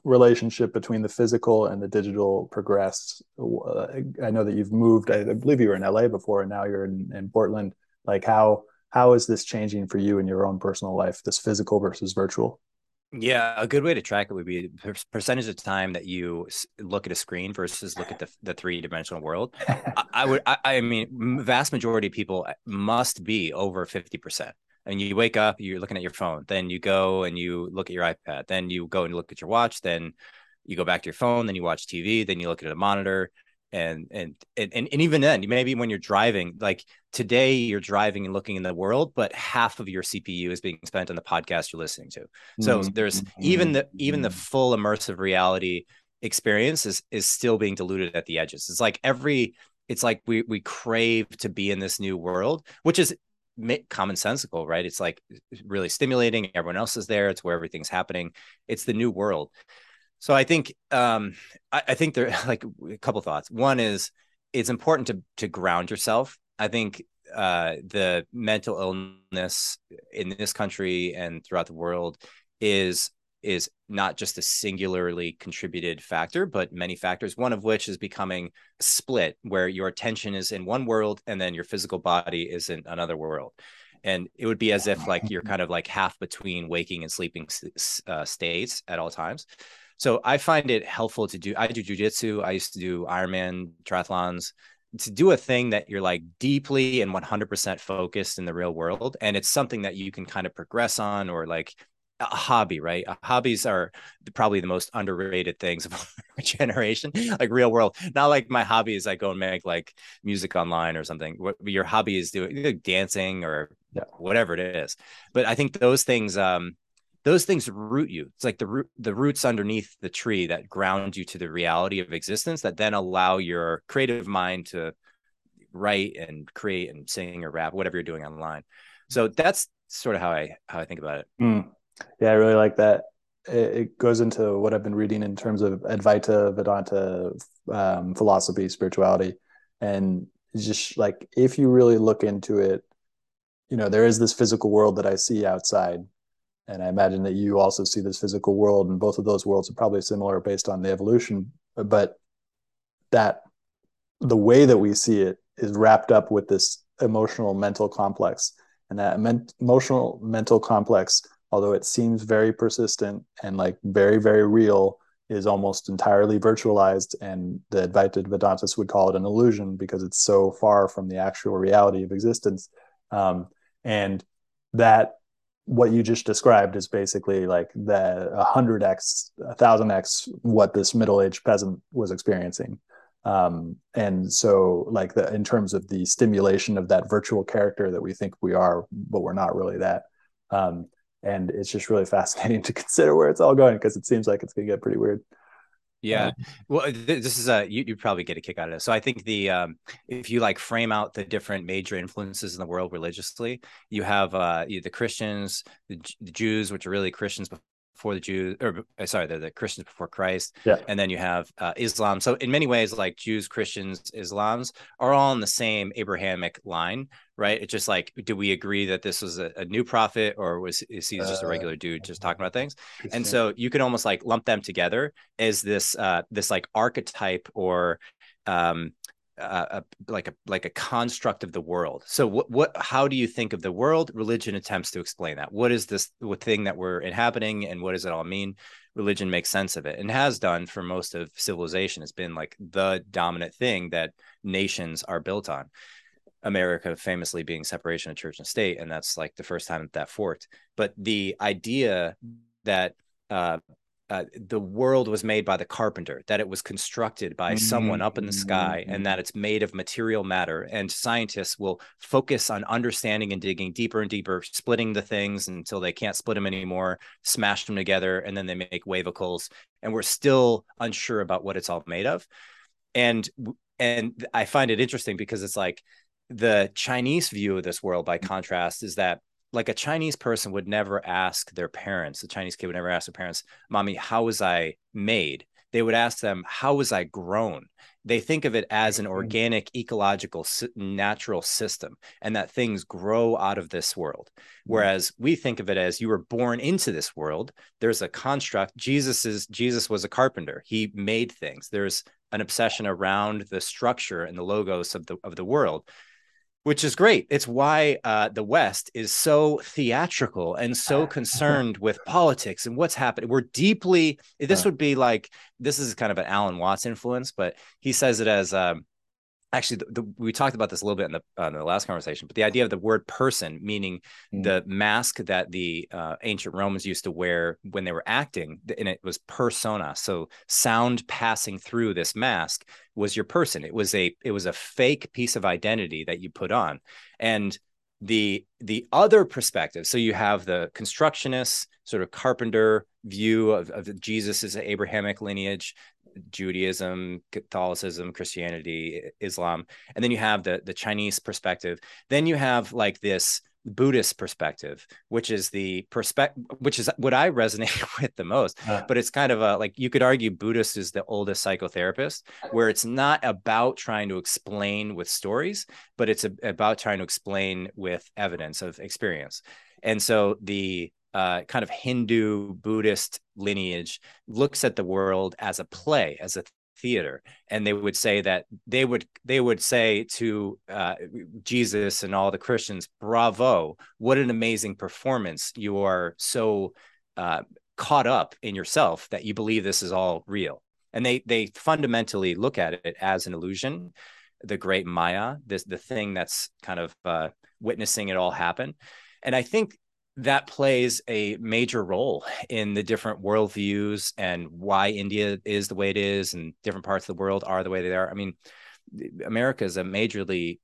relationship between the physical and the digital progressed. Uh, i know that you've moved i believe you were in la before and now you're in, in portland. Like how how is this changing for you in your own personal life this physical versus virtual? Yeah a good way to track it would be percentage of time that you look at a screen versus look at the, the three-dimensional world. I, I, would I, I mean vast majority of people must be over 50% and you wake up, you're looking at your phone, then you go and you look at your iPad, then you go and look at your watch, then you go back to your phone, then you watch TV, then you look at a monitor. And, and and and even then, maybe when you're driving, like today, you're driving and looking in the world, but half of your CPU is being spent on the podcast you're listening to. So mm-hmm. there's even the even the mm-hmm. full immersive reality experience is is still being diluted at the edges. It's like every it's like we we crave to be in this new world, which is commonsensical, right? It's like really stimulating. Everyone else is there. It's where everything's happening. It's the new world. So I think um, I, I think there like a couple thoughts. One is it's important to to ground yourself. I think uh, the mental illness in this country and throughout the world is is not just a singularly contributed factor, but many factors, one of which is becoming split, where your attention is in one world and then your physical body is in another world. And it would be as if like you're kind of like half between waking and sleeping uh, states at all times. So I find it helpful to do. I do jujitsu. I used to do Ironman triathlons to do a thing that you're like deeply and 100% focused in the real world and it's something that you can kind of progress on or like a hobby, right? Uh, hobbies are probably the most underrated things of our generation, like real world. Not like my hobby is I go and make like music online or something. What your hobby is doing like dancing or yeah. whatever it is. But I think those things, um, those things root you. It's like the root, the roots underneath the tree that ground you to the reality of existence that then allow your creative mind to write and create and sing or rap, whatever you're doing online. So that's sort of how I how I think about it. Mm. Yeah, I really like that. It, goes into what I've been reading in terms of Advaita Vedanta um, philosophy, spirituality, and just like if you really look into it, you know, there is this physical world that I see outside, and I imagine that you also see this physical world, and both of those worlds are probably similar based on the evolution. But that the way that we see it is wrapped up with this emotional mental complex and that men- emotional mental complex although it seems very persistent and like very very real is almost entirely virtualized and the advaita vedantists would call it an illusion because it's so far from the actual reality of existence. Um, and that what you just described is basically like the 100x 1000x what this middle-aged peasant was experiencing. Um, and so like the in terms of the stimulation of that virtual character that we think we are but we're not really that um, and it's just really fascinating to consider where it's all going because it seems like it's going to get pretty weird yeah. Well, this is a you, you probably get a kick out of this. So I think the um, if you like frame out the different major influences in the world religiously, you have uh, you, the Christians, the, the Jews, which are really Christians before the Jews, or uh, sorry, they're the Christians before Christ. Yeah. And then you have uh, Islam. So in many ways, like Jews, Christians, Islams are all in the same Abrahamic line, right? It's just like, do we agree that this was a, a new prophet, or was is he just a uh, regular dude just talking about things? And so you can almost like lump them together as this uh, this like archetype or um, a, like a like a construct of the world. So what what how do you think of the world? Religion attempts to explain that. What is this thing that we're inhabiting, and what does it all mean? Religion makes sense of it, and has done for most of civilization. It's been like the dominant thing that nations are built on. America famously being separation of church and state, and that's like the first time that, that forked. But the idea that uh, uh, the world was made by the carpenter, that it was constructed by mm-hmm. someone up in the sky, and that mm-hmm. it's made of material matter. And scientists will focus on understanding and digging deeper and deeper, splitting the things until they can't split them anymore, smash them together, and then they make wavicles. And we're still unsure about what it's all made of. And and I find it interesting because it's like the Chinese view of this world, by mm. contrast, is that like a Chinese person would never ask their parents, the Chinese kid would never ask their parents, Mommy, how was I made? They would ask them, How was I grown? They think of it as an organic, ecological, natural system, and that things grow out of this world. Mm-hmm. Whereas we think of it as you were born into this world. There's a construct. Jesus is Jesus was a carpenter. He made things. There's an obsession around the structure and the logos of the of the world which is great. It's why uh, the West is so theatrical and so concerned with politics and what's happening. We're deeply. This would be like this is kind of an Alan Watts influence, but he says it as um, actually the, the, we talked about this a little bit in the, uh, in the last conversation but the idea of the word person meaning mm. the mask that the uh, ancient romans used to wear when they were acting and it was persona. So sound passing through this mask was your person. It was a it was a fake piece of identity that you put on. And the the other perspective so you have the constructionist sort of carpenter view of, of jesus as an abrahamic lineage Judaism, Catholicism, Christianity, Islam, and then you have the the Chinese perspective. Then you have like this Buddhist perspective, which is the perspective, which is what I resonate with the most. But it's kind of a like you could argue Buddhist is the oldest psychotherapist, where it's not about trying to explain with stories, but it's a, about trying to explain with evidence of experience. And so the uh, kind of Hindu Buddhist lineage looks at the world as a play, as a theater, and they would say that they would they would say to uh, Jesus and all the Christians, "Bravo! What an amazing performance! You are so uh, caught up in yourself that you believe this is all real." And they they fundamentally look at it as an illusion, the great Maya, this the thing that's kind of uh, witnessing it all happen. And I think that plays a major role in the different worldviews and why India is the way it is, and different parts of the world are the way they are. I mean, America is a majorly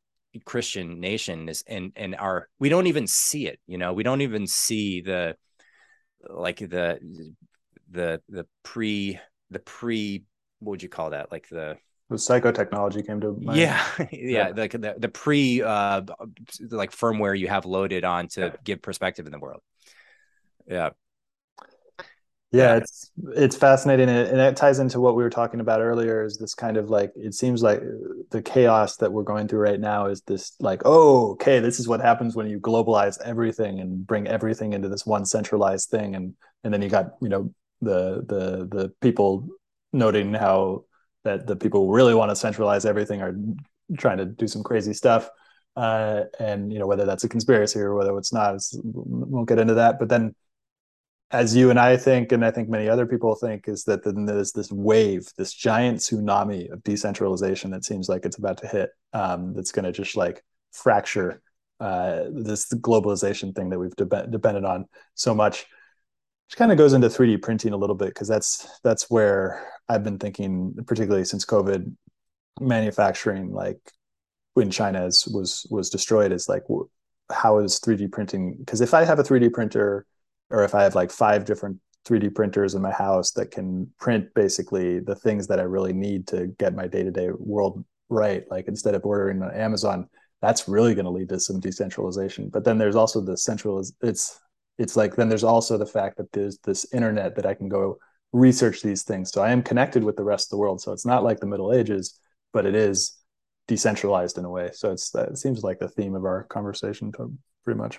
Christian nation, is and and our we don't even see it. You know, we don't even see the like the the the pre the pre what would you call that like the the psychotechnology came to mind. Yeah, yeah, like the, the pre uh like firmware you have loaded on to yeah. give perspective in the world. Yeah. Yeah, it's it's fascinating, and it ties into what we were talking about earlier. Is this kind of like it seems like the chaos that we're going through right now is this like, oh, okay, this is what happens when you globalize everything and bring everything into this one centralized thing, and and then you got you know the the the people noting how that the people who really want to centralize everything are trying to do some crazy stuff. uh, and you know whether that's a conspiracy or whether it's not. It's, won't get into that. But then, as you and I think, and I think many other people think, is that then there's this wave, this giant tsunami of decentralization that seems like it's about to hit. Um, that's going to just like fracture uh, this globalization thing that we've de- depended on so much which kind of goes into 3D printing a little bit because that's that's where I've been thinking, particularly since COVID, manufacturing like when China is, was was destroyed is like how is 3D printing? Because if I have a 3D printer, or if I have like five different 3D printers in my house that can print basically the things that I really need to get my day to day world right, like instead of ordering on Amazon, that's really going to lead to some decentralization. But then there's also the central. It's it's like then there's also the fact that there's this internet that I can go research these things. So I am connected with the rest of the world. So it's not like the Middle Ages, but it is decentralized in a way. So it's it seems like the theme of our conversation pretty much.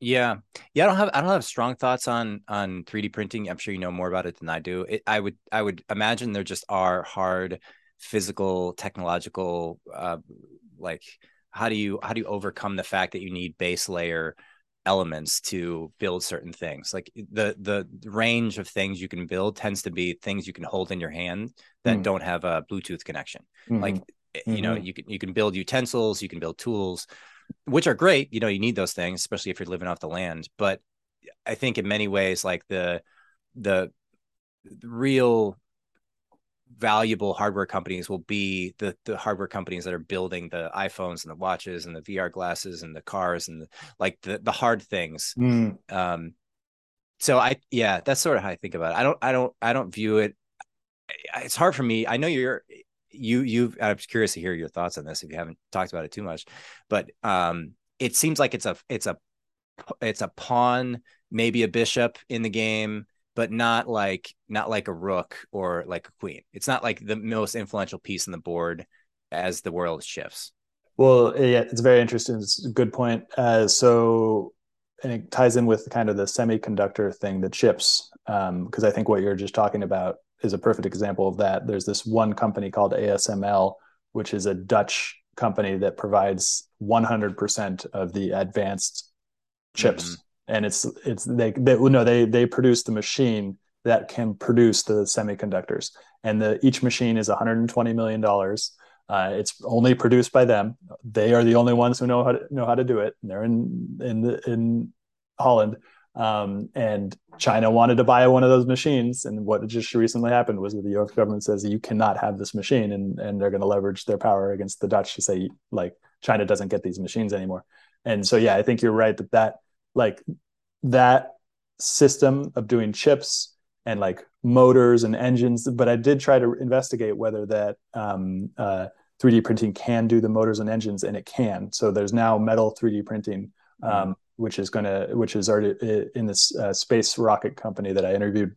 Yeah. Yeah, I don't have I don't have strong thoughts on on 3D printing. I'm sure you know more about it than I do. It, I would I would imagine there just are hard physical technological uh like how do you how do you overcome the fact that you need base layer elements to build certain things like the the range of things you can build tends to be things you can hold in your hand that mm. don't have a bluetooth connection mm-hmm. like mm-hmm. you know you can you can build utensils you can build tools which are great you know you need those things especially if you're living off the land but i think in many ways like the the, the real valuable hardware companies will be the the hardware companies that are building the iPhones and the watches and the VR glasses and the cars and the, like the the hard things. Mm. Um, so I yeah, that's sort of how I think about it. I don't I don't I don't view it. It's hard for me. I know you're you you. I'm curious to hear your thoughts on this if you haven't talked about it too much, but um, it seems like it's a it's a it's a pawn, maybe a bishop in the game but not like not like a rook or like a queen. It's not like the most influential piece on the board as the world shifts. Well, yeah, it's very interesting. It's a good point. Uh, so, and it ties in with kind of the semiconductor thing, the chips, because um, I think what you're just talking about is a perfect example of that. There's this one company called ASML, which is a Dutch company that provides 100% of the advanced chips. And it's it's they they no they they produce the machine that can produce the semiconductors. And the each machine is 120 million dollars. Uh, it's only produced by them. They are the only ones who know how to know how to do it. And they're in in in holland. Um, and china wanted to buy one of those machines. And what just recently happened was that the us government says you cannot have this machine. And and they're going to leverage their power against the dutch to say like china doesn't get these machines anymore. And so yeah i think you're right that that like that system of doing chips and like motors and engines but i did try to investigate whether that um, uh, 3d printing can do the motors and engines and it can so there's now metal 3d printing um, mm-hmm. which is going to which is already in this uh, space rocket company that i interviewed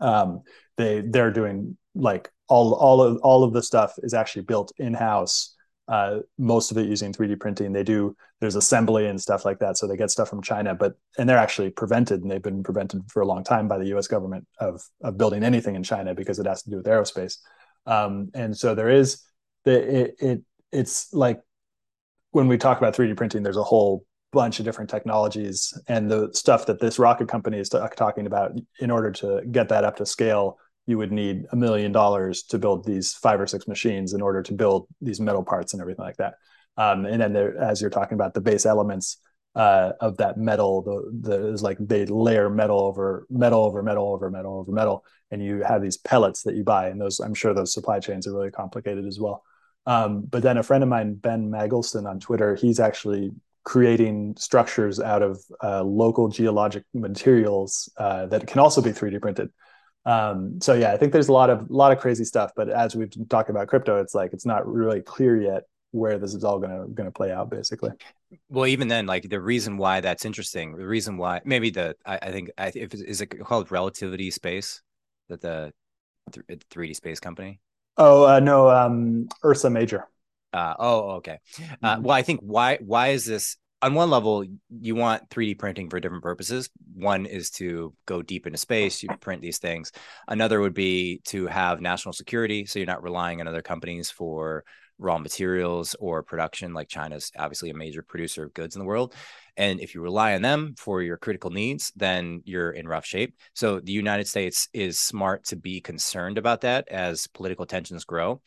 um, they they're doing like all all of all of the stuff is actually built in house uh, most of it using 3D printing. They do there's assembly and stuff like that, so they get stuff from China, but and they're actually prevented, and they've been prevented for a long time by the U.S. government of of building anything in China because it has to do with aerospace. Um, and so there is the it, it it's like when we talk about 3D printing, there's a whole bunch of different technologies and the stuff that this rocket company is talking about in order to get that up to scale you would need a million dollars to build these five or six machines in order to build these metal parts and everything like that. Um, and then there, as you're talking about the base elements uh, of that metal, the, the is like they layer metal over metal over metal over metal over metal, and you have these pellets that you buy, and those I'm sure those supply chains are really complicated as well. Um, but then a friend of mine, Ben Magelston on Twitter, he's actually creating structures out of uh, local geologic materials uh, that can also be 3D printed. Um, so yeah, I think there's a lot of a lot of crazy stuff, but as we've talked about crypto, it's like it's not really clear yet where this is all gonna gonna play out, basically. Well, even then, like the reason why that's interesting, the reason why maybe the I, I think I, if is it called Relativity Space that the 3D space company. Oh uh, no, um, Ursa Major. Uh, oh, okay. Uh, mm-hmm. Well, I think why why is this on one level, you want 3D printing for different purposes. One is to go deep into space, you print these things. Another would be to have national security, so you're not relying on other companies for raw materials or production. Like China's obviously a major producer of goods in the world. And if you rely on them for your critical needs, then you're in rough shape. So the United States is smart to be concerned about that as political tensions grow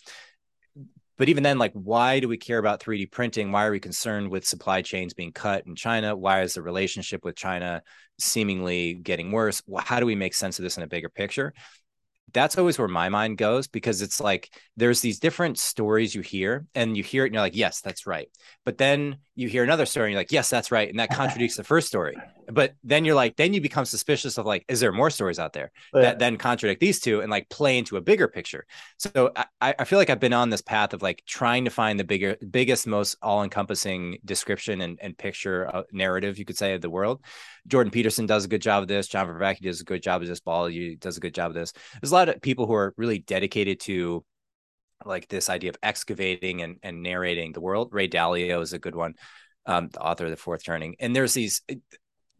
but even then like why do we care about 3d printing? Why are we concerned with supply chains being cut in china? Why is the relationship with china seemingly getting worse? How do we make sense of this in a bigger picture? That's always where my mind goes because it's like there's these different stories you hear and you hear it and you're like yes that's right. But then you hear another story and you're like yes that's right. And that contradicts the first story. But then you're like then you become suspicious of like is there more stories out there yeah. that then contradict these two and like play into a bigger picture? So I, I feel like i've been on this path of like trying to find the bigger biggest most all-encompassing description and, and picture uh, narrative you could say of the world. Jordan peterson does a good job of this. John Vervaeke does a good job of this. Balaji does a good job of this. There's a lot of people who are really dedicated to like this idea of excavating and, and narrating the world ray dalio is a good one um, the author of the fourth turning and there's these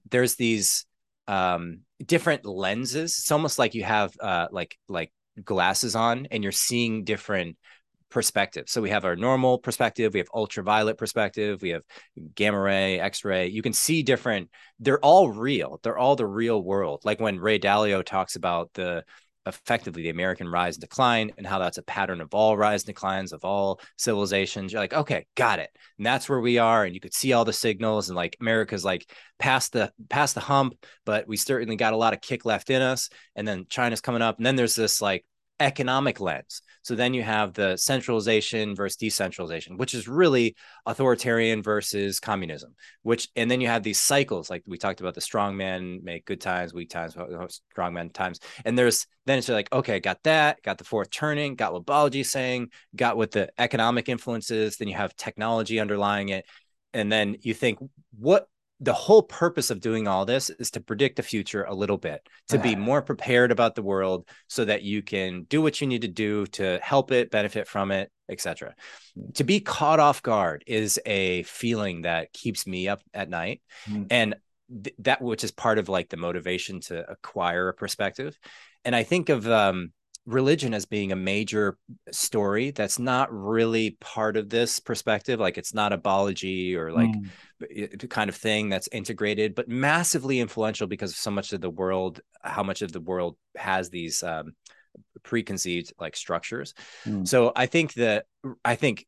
there's these um, different lenses. It's almost like you have uh, like like glasses on, and you're seeing different perspectives. So we have our normal perspective, we have ultraviolet perspective, we have gamma ray, X ray. You can see different. They're all real. They're all the real world. Like when Ray Dalio talks about the effectively the American rise and decline and how that's a pattern of all rise and declines of all civilizations. You're like, okay, got it. And that's where we are. And you could see all the signals and like America's like past the past the hump, but we certainly got a lot of kick left in us. And then China's coming up. And then there's this like economic lens. So then you have the centralization versus decentralization, which is really authoritarian versus communism, which, and then you have these cycles, like we talked about the strong men make good times, weak times, strong men times. And there's, then it's like, okay, got that, got the fourth turning, got what Balaji saying, got what the economic influences, then you have technology underlying it. And then you think, what the whole purpose of doing all this is to predict the future a little bit to be more prepared about the world so that you can do what you need to do to help it benefit from it etc to be caught off guard is a feeling that keeps me up at night mm. and th- that which is part of like the motivation to acquire a perspective. And i think of um religion as being a major story that's not really part of this perspective like it's not a biology or like mm. kind of thing that's integrated but massively influential because of so much of the world how much of the world has these um, preconceived like structures mm. so i think that i think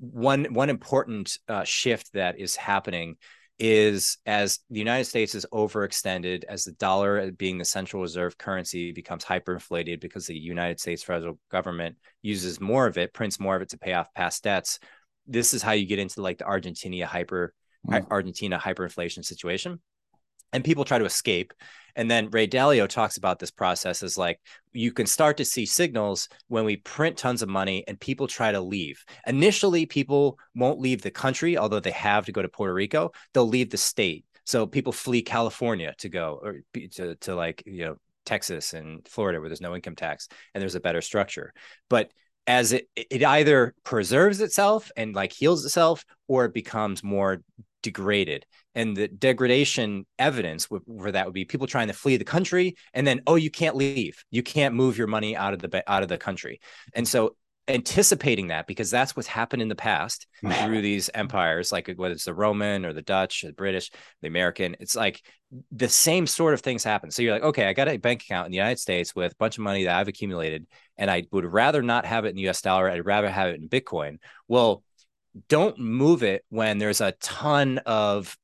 one one important uh, shift that is happening is as the United States is overextended, as the dollar being the central reserve currency becomes hyperinflated because the United States federal government uses more of it, prints more of it to pay off past debts. This is how you get into like the Argentina hyper mm. Argentina hyperinflation situation and people try to escape. And then Ray Dalio talks about this process as like you can start to see signals when we print tons of money and people try to leave. Initially, people won't leave the country, although they have to go to Puerto Rico. They'll leave the state. So people flee California to go or to, to like, you know, Texas and Florida where there's no income tax and there's a better structure. But as it it either preserves itself and like heals itself or it becomes more degraded. And the degradation evidence for that would be people trying to flee the country and then oh you can't leave. You can't move your money out of the out of the country. And so anticipating that because that's what's happened in the past through these empires like whether it's the roman or the dutch the british the american it's like the same sort of things happen. So you're like okay i got a bank account in the united states with a bunch of money that i've accumulated and i would rather not have it in us dollar. I'd rather have it in bitcoin. Well don't move it when there's a ton of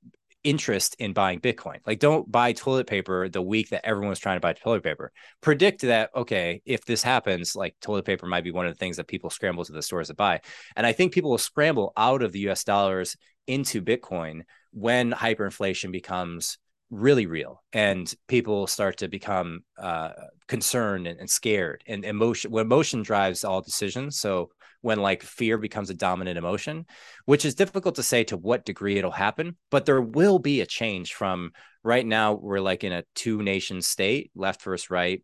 interest in buying Bitcoin. Like, don't buy toilet paper the week that everyone's trying to buy toilet paper. Predict that, okay, if this happens, like toilet paper might be one of the things that people scramble to the stores to buy. And I think people will scramble out of the US dollars into Bitcoin when hyperinflation becomes really real and people start to become uh, concerned and, and, scared and emotion when emotion drives all decisions so when like fear becomes a dominant emotion which is difficult to say to what degree it'll happen but there will be a change from right now we're like in a two nation state left versus right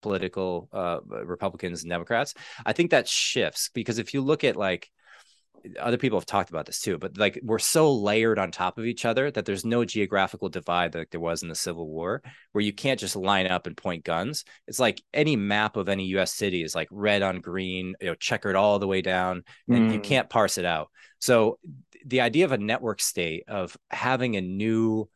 political uh, republicans and democrats. I think that shifts because if you look at like other people have talked about this too, but like we're so layered on top of each other that there's no geographical divide like there was in the Civil War, where you can't just line up and point guns. It's like any map of any US city is like red on green, you know, checkered all the way down, and mm. you can't parse it out. So the idea of a network state of having a new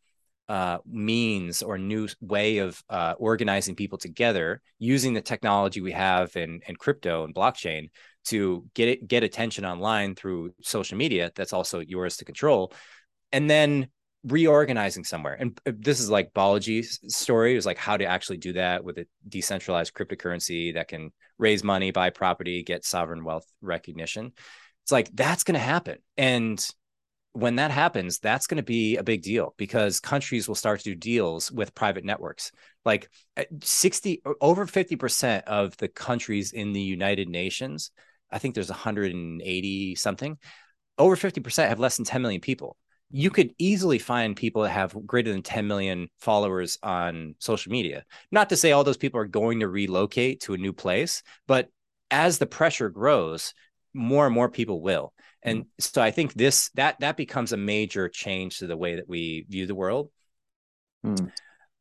uh, means or new way of uh, organizing people together using the technology we have in, in crypto and blockchain to get it get attention online through social media that's also yours to control and then reorganizing somewhere. And uh, this is like Balaji's story is like how to actually do that with a decentralized cryptocurrency that can raise money buy property get sovereign wealth recognition. It's like that's going to happen. And when that happens, that's going to be a big deal because countries will start to do deals with private networks. Like uh, 60 over 50% of the countries in the United Nations, I think there's 180 something, over 50% have less than 10 million people. You could easily find people that have greater than 10 million followers on social media. Not to say all those people are going to relocate to a new place, but as the pressure grows, more and more people will and mm-hmm. so i think this that that becomes a major change to the way that we view the world mm.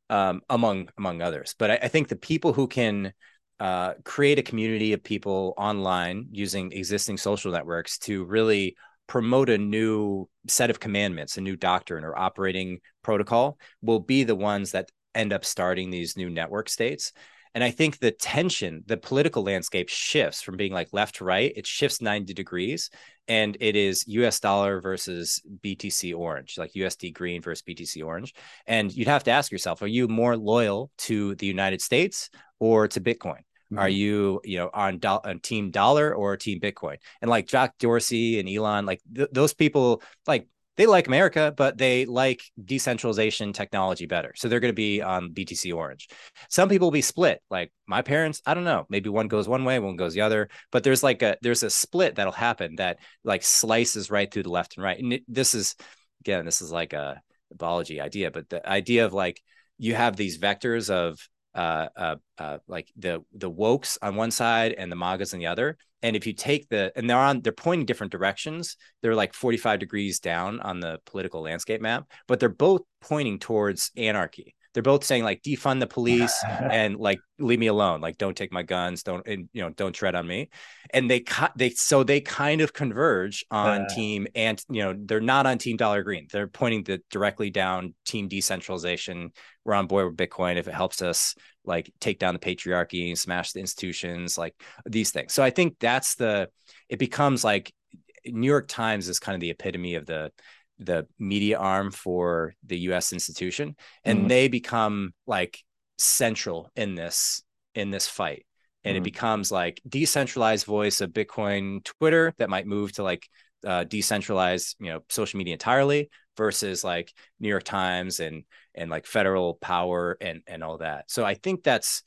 um, among among others but I, I, think the people who can uh, create a community of people online using existing social networks to really promote a new set of commandments a new doctrine or operating protocol will be the ones that end up starting these new network states and I think the tension, the political landscape shifts from being like left to right, it shifts 90 degrees. And it is US dollar versus BTC orange, like USD green versus BTC orange. And you'd have to ask yourself, are you more loyal to the United States or to Bitcoin? Mm-hmm. Are you, you know, on, do- on team dollar or team Bitcoin? And like Jack Dorsey and Elon, like th- those people, like they like America, but they like decentralization technology better. So they're going to be on BTC Orange. Some people will be split. Like my parents, I don't know. Maybe one goes one way, one goes the other. But there's like a there's a split that'll happen that like slices right through the left and right. And it, this is again, this is like a biology idea, but the idea of like you have these vectors of uh, uh, uh, like the the wokes on one side and the magas on the other. And if you take the and they're on they're pointing different directions. They're like 45 degrees down on the political landscape map, but they're both pointing towards anarchy they're both saying like defund the police and like leave me alone. Like don't take my guns. Don't and you know don't tread on me. And they cut they so they kind of converge on uh, team and you know they're not on team dollar green. They're pointing the directly down team decentralization. We're on board with bitcoin if it helps us like take down the patriarchy and smash the institutions like these things. So i think that's the it becomes like new york times is kind of the epitome of the the media arm for the US institution and mm-hmm. they become like central in this in this fight and mm-hmm. it becomes like decentralized voice of bitcoin twitter that might move to like uh, decentralized you know social media entirely versus like new york times and and like federal power and and all that so i think that's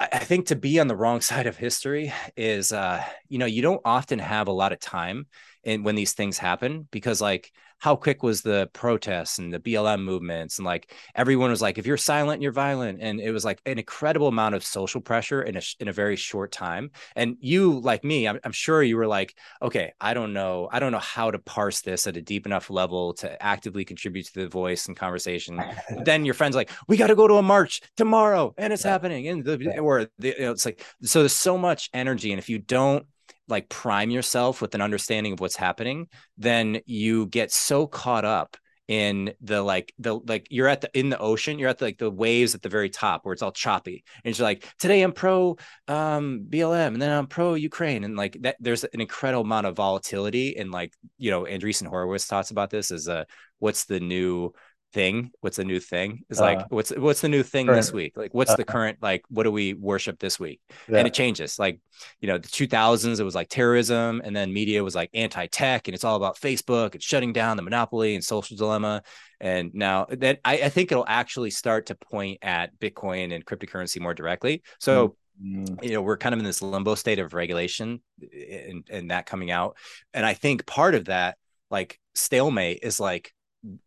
I think to be on the wrong side of history is, uh, you know, you don't often have a lot of time and when these things happen because like how quick was the protests and the BLM movements and like everyone was like if you're silent you're violent. And it was like an incredible amount of social pressure in a in a very short time. And you like me I'm, I'm sure you were like okay I don't know I don't know how to parse this at a deep enough level to actively contribute to the voice and conversation. Then your friends like we got to go to a march tomorrow and it's yeah. happening. And the, or the, you know, it's like so there's so much energy and if you don't like prime yourself with an understanding of what's happening, then you get so caught up in the like the like you're at the in the ocean you're at the, like the waves at the very top where it's all choppy. And you're like today i'm pro um blm and then i'm pro ukraine. And like that there's an incredible amount of volatility and like you know andreessen horowitz talks about this as a what's the new thing what's the new thing? Is like uh, what's what's the new thing current, this week? Like what's uh, the current like what do we worship this week? Yeah. and it changes. Like you know the 2000s it was like terrorism and then media was like anti-tech and it's all about facebook and shutting down the monopoly and social dilemma. And now that I, I think it'll actually start to point at bitcoin and cryptocurrency more directly. So mm-hmm. you know we're kind of in this limbo state of regulation and, and that coming out. And i think part of that like stalemate is like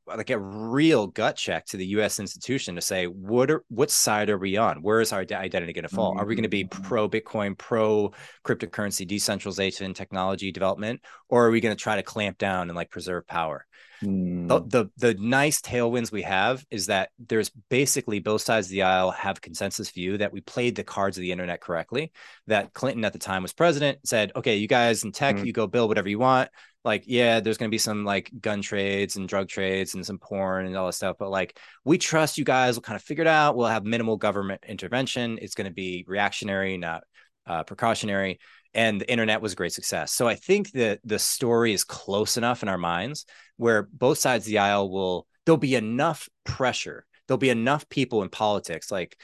like a real gut check to the U.S. institution to say what are what side are we on? Where is our identity going to fall? Mm-hmm. Are we going to be mm-hmm. pro Bitcoin, pro cryptocurrency, decentralization, technology development, or are we going to try to clamp down and like preserve power? Mm. The, the, the nice tailwinds we have is that there's basically both sides of the aisle have consensus view that we played the cards of the internet correctly. That Clinton at the time was president said, okay, you guys in tech, mm. you go build whatever you want like yeah there's going to be some like gun trades and drug trades and some porn and all that stuff but like we trust you guys will kind of figure it out we'll have minimal government intervention it's going to be reactionary not uh, precautionary and the internet was a great success so i think that the story is close enough in our minds where both sides of the aisle will there'll be enough pressure there'll be enough people in politics like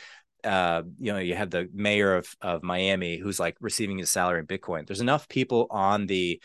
uh, you know, you have the mayor of, of Miami who's like receiving his salary in Bitcoin. There's enough people on the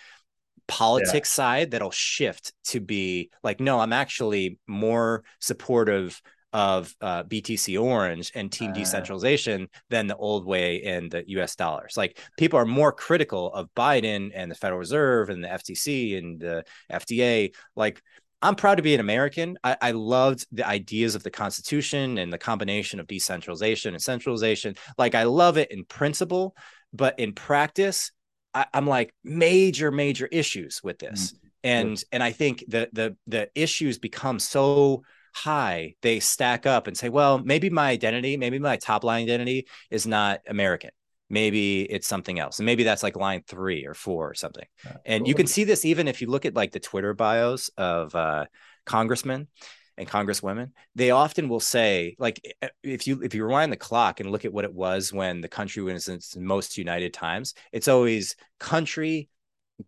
politics yeah. side that'll shift to be like, no, I'm actually more supportive of uh, BTC Orange and Team uh, Decentralization than the old way in the U.S. dollars. Like people are more critical of Biden and the Federal Reserve and the FTC and the FDA. Like I'm proud to be an American. I, I, loved the ideas of the Constitution and the combination of decentralization and centralization. Like I love it in principle, but in practice, I, am like major, major issues with this. Mm-hmm. And and I think the the the issues become so high, they stack up and say, well, maybe my identity, maybe my top line identity is not American. Maybe it's something else. And maybe that's like line three or four or something. And you can see this even if you look at like the Twitter bios of uh, congressmen and congresswomen they often will say like if you if you rewind the clock and look at what it was when the country was in its most united times it's always country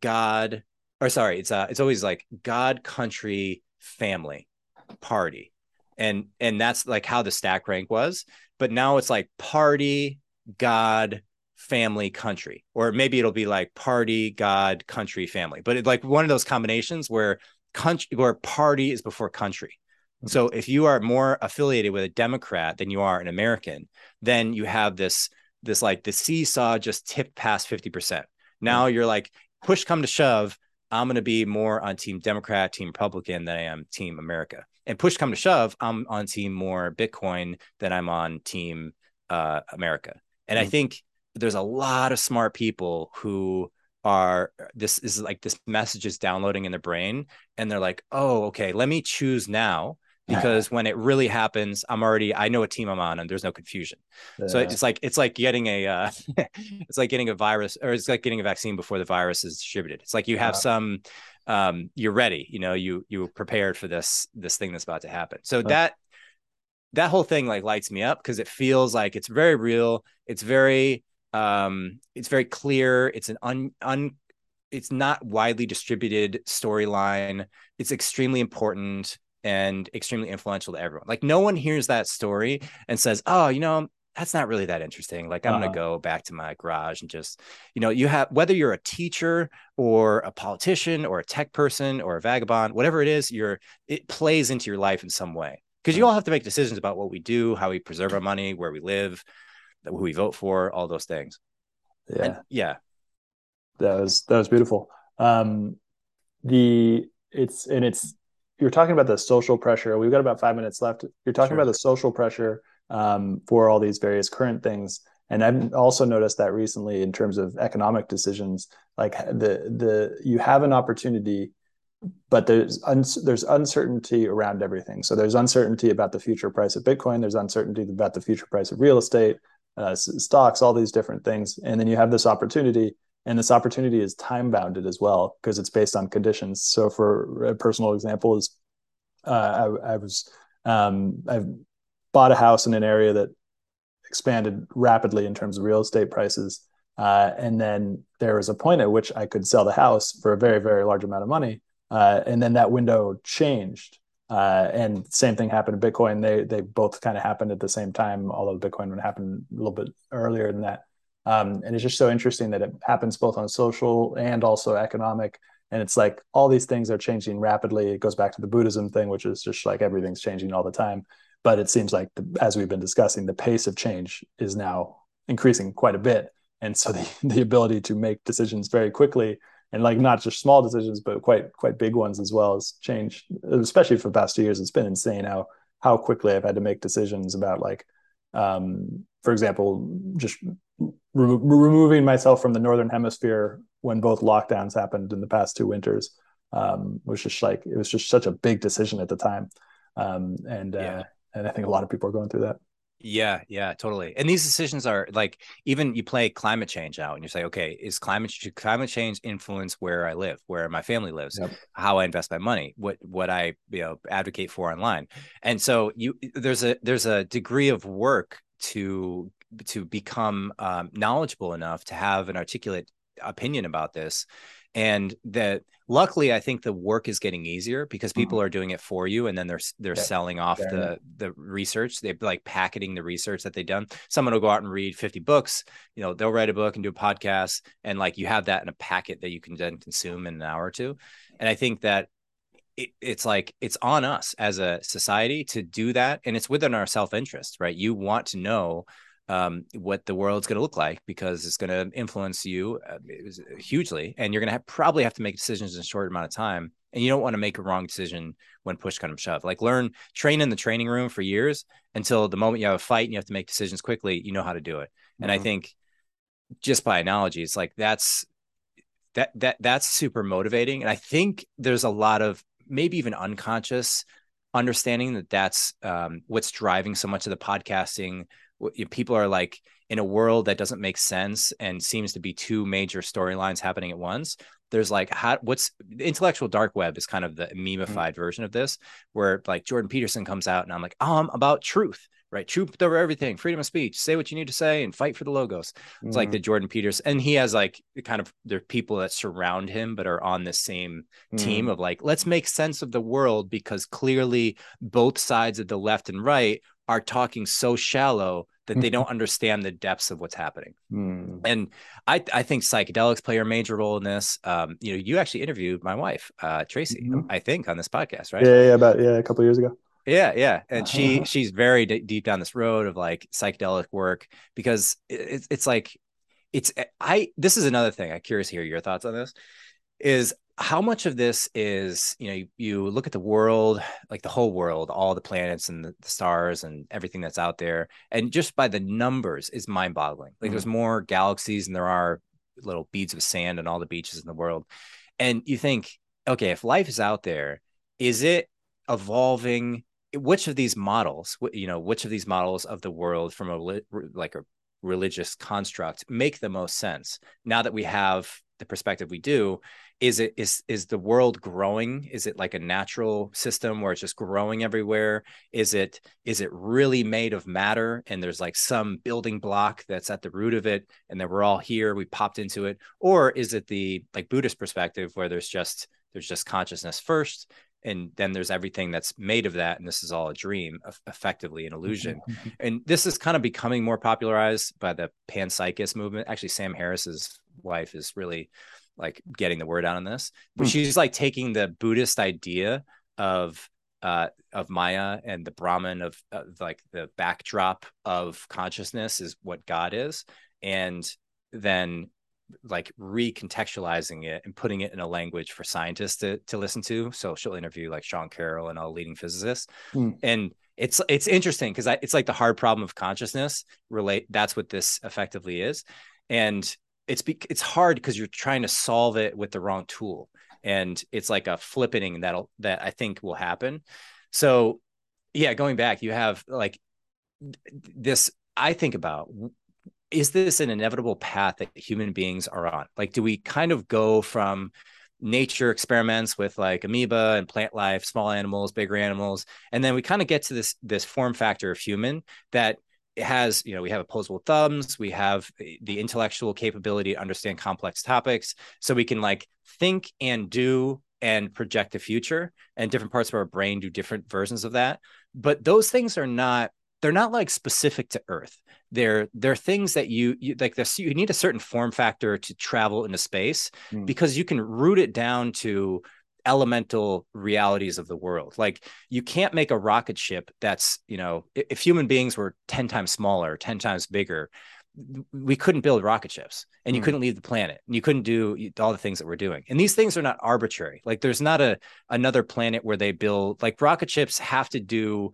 god or sorry it's uh it's always like god country family party. And and that's like how the stack rank was. But now it's like party god family country. Or maybe it'll be like party god country family. But it's like one of those combinations where country where party is before country so if you are more affiliated with a Democrat than you are an American, then you have this this like the seesaw just tipped past 50%. Now you're like push come to shove, I'm going to be more on team Democrat, team Republican than I am team America. And push come to shove, I'm on team more Bitcoin than I'm on team uh, America. And mm-hmm. I think there's a lot of smart people who are this is like this message is downloading in their brain and they're like, "Oh, okay, let me choose now because when it really happens, I'm already I know what team I'm on and there's no confusion. Yeah. So it's like it's like getting a uh, it's like getting a virus or it's like getting a vaccine before the virus is distributed. It's like you have yeah. some um you're ready, you know, you you prepared for this this thing that's about to happen. So that that whole thing like lights me up because it feels like it's very real. It's very um it's very clear. It's an un un it's not widely distributed storyline. It's extremely important and extremely influential to everyone. Like no one hears that story and says, "Oh, you know, that's not really that interesting. Like I'm uh-huh. going to go back to my garage and just, you know, you have whether you're a teacher or a politician or a tech person or a vagabond, whatever it is, you're it plays into your life in some way. Because you all have to make decisions about what we do, how we preserve our money, where we live, who we vote for, all those things. Yeah. And, yeah. That was that was beautiful. Um the it's and it's you're talking about the social pressure. We've got about five minutes left. You're talking sure. about the social pressure um, for all these various current things. And I've also noticed that recently in terms of economic decisions, like the the you have an opportunity, but there's un, there's uncertainty around everything. So there's uncertainty about the future price of Bitcoin. There's uncertainty about the future price of real estate, uh, stocks, all these different things. And then you have this opportunity and this opportunity is time bounded as well because it's based on conditions. So for a personal example is uh, I, I, was um, i've bought a house in an area that expanded rapidly in terms of real estate prices uh, and then there was a point at which i could sell the house for a very very large amount of money uh, and then that window changed uh, and same thing happened to bitcoin. They they both kind of happened at the same time although bitcoin would happen a little bit earlier than that um, and it's just so interesting that it happens both on social and also economic. And it's like all these things are changing rapidly. It goes back to the Buddhism thing, which is just like everything's changing all the time. But it seems like, the, as we've been discussing, the pace of change is now increasing quite a bit. And so the, the ability to make decisions very quickly and like not just small decisions, but quite quite big ones as well has changed, especially for the past two years. It's been insane how how quickly I've had to make decisions about like, um, for example, just re- removing myself from the northern hemisphere when both lockdowns happened in the past two winters um, was just like it was just such a big decision at the time, um, and yeah. uh, and I think a lot of people are going through that. Yeah, yeah, totally. And these decisions are like even you play climate change out and you say, okay, is climate climate change influence where I live, where my family lives, yep. how I invest my money, what what I you know advocate for online. And so you there's a there's a degree of work to to become um, knowledgeable enough to have an articulate opinion about this. And that luckily i think the work is getting easier because people mm-hmm. are doing it for you and then they're they're yeah, selling off the the research. They're like packeting the research that they've done. Someone will go out and read 50 books you know they'll write a book and do a podcast and like you have that in a packet that you can then consume in an hour or two. And i think that it, it's like it's on us as a society to do that and it's within our self-interest right? You want to know um, what the world's going to look like because it's going to influence you uh, hugely, and you're going to have, probably have to make decisions in a short amount of time. And you don't want to make a wrong decision when push comes to shove. Like learn, train in the training room for years until the moment you have a fight and you have to make decisions quickly, you know how to do it. Mm-hmm. And I mm-hmm. think just by analogy, it's like that's that that that's super motivating. And I think there's a lot of maybe even unconscious understanding that that's um, what's driving so much of the podcasting people are like in a world that doesn't make sense and seems to be two major storylines happening at once there's like how what's intellectual dark web is kind of the mm-hmm. memeified mm-hmm. version of this where like jordan peterson comes out and i'm like oh i'm about truth right truth over everything freedom of speech say what you need to say and fight for the logos it's mm-hmm. like the jordan peterson and he has like kind of there are people that surround him but are on the same mm-hmm. team of like let's make sense of the world because clearly both sides of the left and right are talking so shallow that they mm-hmm. don't understand the depths of what's happening. Mm. And I, I think psychedelics play a major role in this. Um, you know, you actually interviewed my wife, uh, Tracy, mm-hmm. I think, on this podcast, right? Yeah, yeah, about yeah, a couple years ago. Yeah, yeah, and she she's very d- deep down this road of like psychedelic work because it's it's like it's I. This is another thing. I'm curious to hear your thoughts on this. Is how much of this is you know you, you, look at the world like the whole world all the planets and the, the stars and everything that's out there and just by the numbers is mind-boggling. Like mm-hmm. there's more galaxies than there are little beads of sand on all the beaches in the world. And you think okay if life is out there is it evolving? Which of these models you know which of these models of the world from a like a religious construct make the most sense? Now that we have the perspective we do is it is is the world growing? Is it like a natural system where it's just growing everywhere? Is it is it really made of matter and there's like some building block that's at the root of it and then we're all here we popped into it? Or is it the like buddhist perspective where there's just there's just consciousness first and then there's everything that's made of that and this is all a dream effectively an illusion? Mm-hmm. And this is kind of becoming more popularized by the panpsychist movement. Actually sam harris's wife is really like getting the word out on this but mm. she's like taking the buddhist idea of uh of maya and the brahman of, of like the backdrop of consciousness is what god is and then like recontextualizing it and putting it in a language for scientists to, to listen to so she'll interview like sean carroll and all leading physicists mm. and it's it's interesting because it's like the hard problem of consciousness relate that's what this effectively is and it's be, it's hard because you're trying to solve it with the wrong tool and it's like a flippening that'll that i think will happen. So yeah going back you have like this i think about is this an inevitable path that human beings are on? Like do we kind of go from nature experiments with like amoeba and plant life small animals bigger animals and then we kind of get to this this form factor of human that has you know we have opposable thumbs we have the intellectual capability to understand complex topics. So we can like think and do and project the future and different parts of our brain do different versions of that. But those things are not they're not like specific to earth. They're they're things that you, you like this you need a certain form factor to travel into space mm. because you can root it down to elemental realities of the world. Like you can't make a rocket ship that's, you know, if human beings were 10 times smaller, 10 times bigger, we couldn't build rocket ships and you Mm. couldn't leave the planet. And you couldn't do all the things that we're doing. And these things are not arbitrary. Like there's not a another planet where they build like rocket ships have to do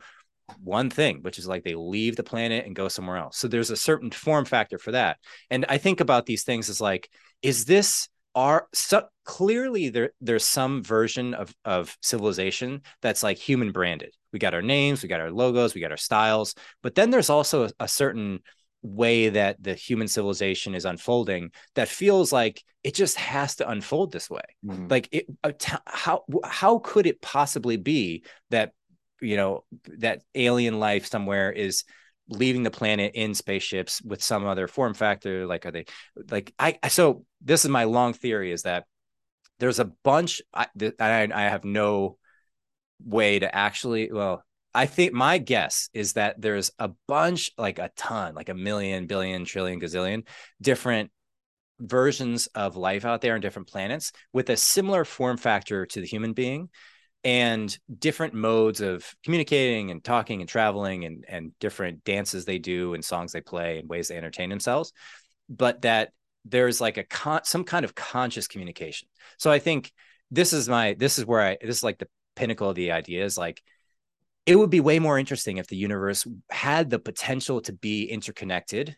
one thing which is like they leave the planet and go somewhere else. So there's a certain form factor for that. And i think about these things as like is this are so clearly there there's some version of of civilization that's like human branded we got our names we got our logos we got our styles but then there's also a, a certain way that the human civilization is unfolding that feels like it just has to unfold this way Mhm. like it t- how how could it possibly be that you know that alien life somewhere is leaving the planet in spaceships with some other form factor like are they like i so this is my long theory is that there's a bunch i i, I have no way to actually well i think my guess is that there's a bunch like a ton like a million billion trillion gazillion different versions of life out there on different planets with a similar form factor to the human being and different modes of communicating and talking and traveling and and different dances they do and songs they play and ways they entertain themselves. But that there's like a con- some kind of conscious communication. So i think this is my this is where i this is like the pinnacle of the idea is like it would be way more interesting if the universe had the potential to be interconnected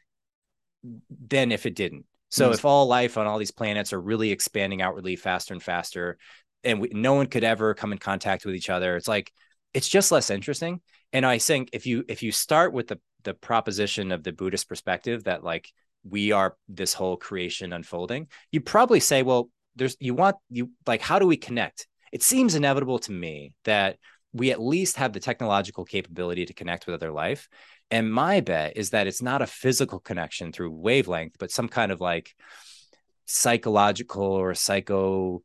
than if it didn't. So Yes. if all life on all these planets are really expanding outwardly faster and faster and we, no one could ever come in contact with each other. It's like it's just less interesting. And i think if you if you start with the the proposition of the buddhist perspective that like we are this whole creation unfolding you probably say well there's you want you like how do we connect? It seems inevitable to me that we at least have the technological capability to connect with other life. And my bet is that it's not a physical connection through wavelength but some kind of like psychological or psycho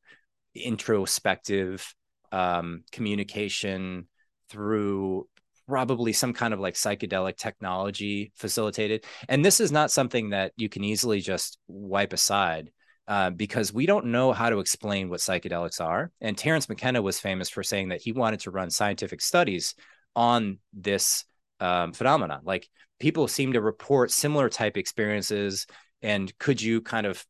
introspective um, communication through probably some kind of like psychedelic technology facilitated. And this is not something that you can easily just wipe aside uh, because we don't know how to explain what psychedelics are. And Terence McKenna was famous for saying that he wanted to run scientific studies on this um, phenomena. Like people seem to report similar type experiences. And could you kind of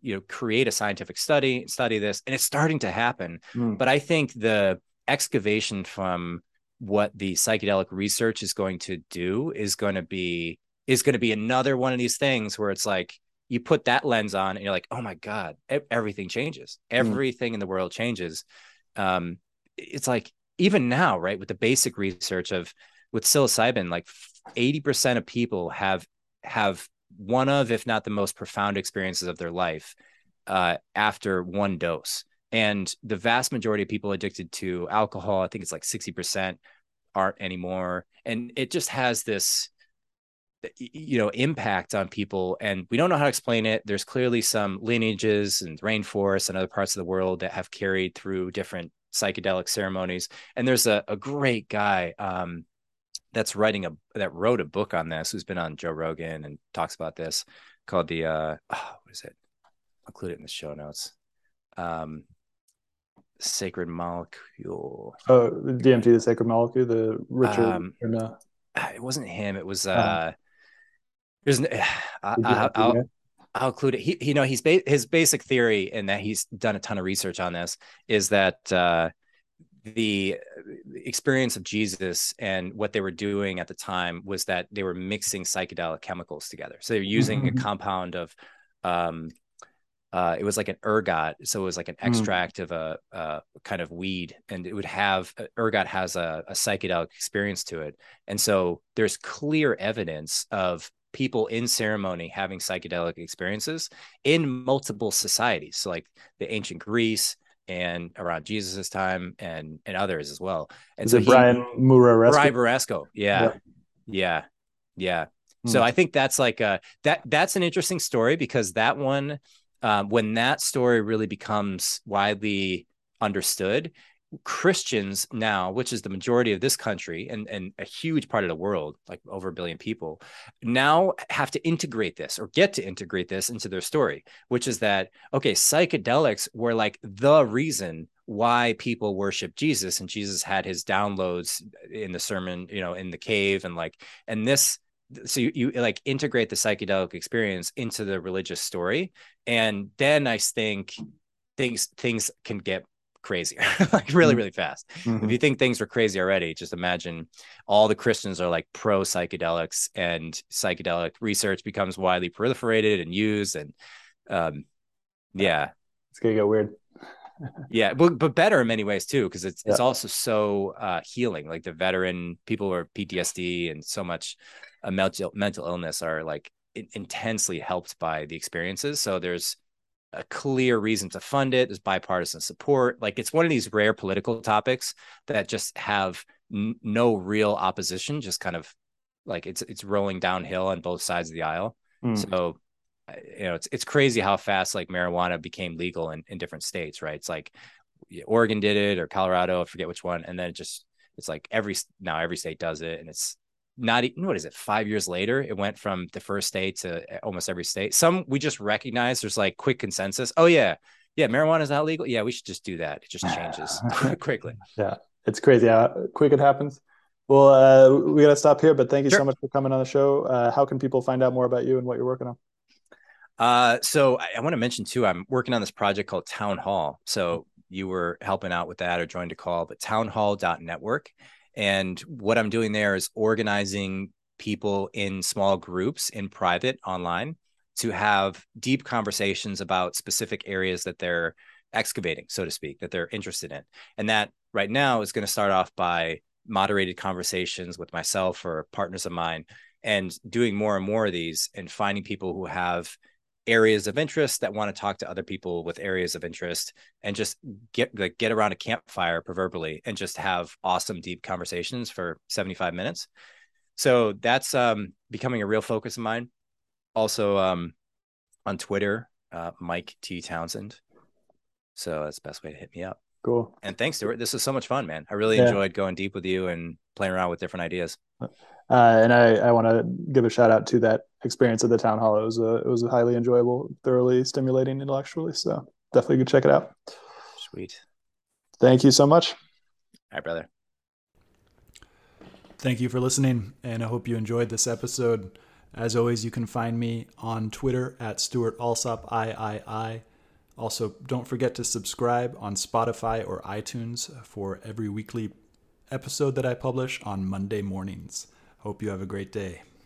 you know create a scientific study study this and it's starting to happen. Mm. but i think the excavation from what the psychedelic research is going to do is going to be is going to be another one of these things where it's like you put that lens on and you're like oh my god everything changes. Everything in the world changes. Um it's like even now right with the basic research of with psilocybin like 80% of people have have one of if not the most profound experiences of their life uh, after one dose. And the vast majority of people addicted to alcohol i think it's like 60% aren't anymore. And it just has this you know impact on people. And we don't know how to explain it. There's clearly some lineages and rainforests and other parts of the world that have carried through different psychedelic ceremonies. And there's a, a great guy um, that's writing a that wrote a book on this who's been on joe rogan and talks about this called the uh oh, what is it i'll include it in the show notes um sacred molecule Oh, DMT, the sacred molecule, the Richard Um, or no? Ah, it wasn't him. It was Oh. uh there's n- I, I, I'll. I'll include it. He, you know, he's ba- his basic theory, and that he's done a ton of research on this, is that uh, the experience of Jesus and what they were doing at the time was that they were mixing psychedelic chemicals together. So they were using Mhm. a compound of, um, uh, it was like an ergot, so it was like an Mm. extract of a, a kind of weed, and it would have uh, ergot has a, a psychedelic experience to it, and so there's clear evidence of people in ceremony having psychedelic experiences in multiple societies so like the ancient greece and around jesus's time and and others as well and Is so it he, Brian Muraresku? Brian Barasco. Yeah. Yeah. Yeah. So Hmm. I think that's like uh that that's an interesting story because that one um, when that story really becomes widely understood, Christians now, which is the majority of this country and, and a huge part of the world, like over a billion people, now have to integrate this or get to integrate this into their story, which is that, okay, psychedelics were like the reason why people worship Jesus and Jesus had his downloads in the sermon, you know, in the cave and like, and this so you, you like integrate the psychedelic experience into the religious story and then i think things things can get crazier like really mm-hmm. really fast mm-hmm. if you think things were crazy already just imagine all the christians are like pro psychedelics and psychedelic research becomes widely proliferated and used and um yeah it's gonna get weird yeah but, but better in many ways too because it's yeah. it's also so uh healing like the veteran people who are ptsd and so much uh, mental mental illness are like intensely helped by the experiences so there's a clear reason to fund it. There's bipartisan support. Like it's one of these rare political topics that just have n- no real opposition. Just kind of like it's it's rolling downhill on both sides of the aisle. Mm. So you know it's it's crazy how fast like marijuana became legal in, in different states right it's like oregon did it or colorado i forget which one and then it just it's like every now every state does it and it's not even what is it five years later it went from the first state to eh, almost every state. Some we just recognize there's like quick consensus oh yeah yeah marijuana is not legal. Yeah we should just do that. It just changes quickly. Yeah it's crazy how quick it happens. Well uh, we gotta stop here but thank you sure. so much for coming on the show. Uh, how can people find out more about you and what you're working on? Uh, so I, I want to mention too i'm working on this project called town hall. So you were helping out with that or joined a call but townhall.network and what I'm doing there is organizing people in small groups in private online to have deep conversations about specific areas that they're excavating, so to speak, that they're interested in. And that right now is going to start off by moderated conversations with myself or partners of mine and doing more and more of these and finding people who have areas of interest that want to talk to other people with areas of interest and just get like get around a campfire proverbially and just have awesome deep conversations for 75 minutes. So that's um, becoming a real focus of mine. Also um, on twitter uh, mike t. Townsend. So that's the best way to hit me up. Cool. And thanks stuart. This was so much fun man. I really yeah. enjoyed going deep with you and playing around with different ideas. Uh, uh, and I, I want to give a shout out to that experience at the town hall. It was a, it was a highly enjoyable, thoroughly stimulating intellectually. So definitely go check it out. Sweet. Thank you so much. Hi, brother. Thank you for listening, and I hope you enjoyed this episode. As always, you can find me on Twitter at Stuart Alsop III. Also, don't forget to subscribe on Spotify or iTunes for every weekly episode that I publish on Monday mornings. Hope you have a great day.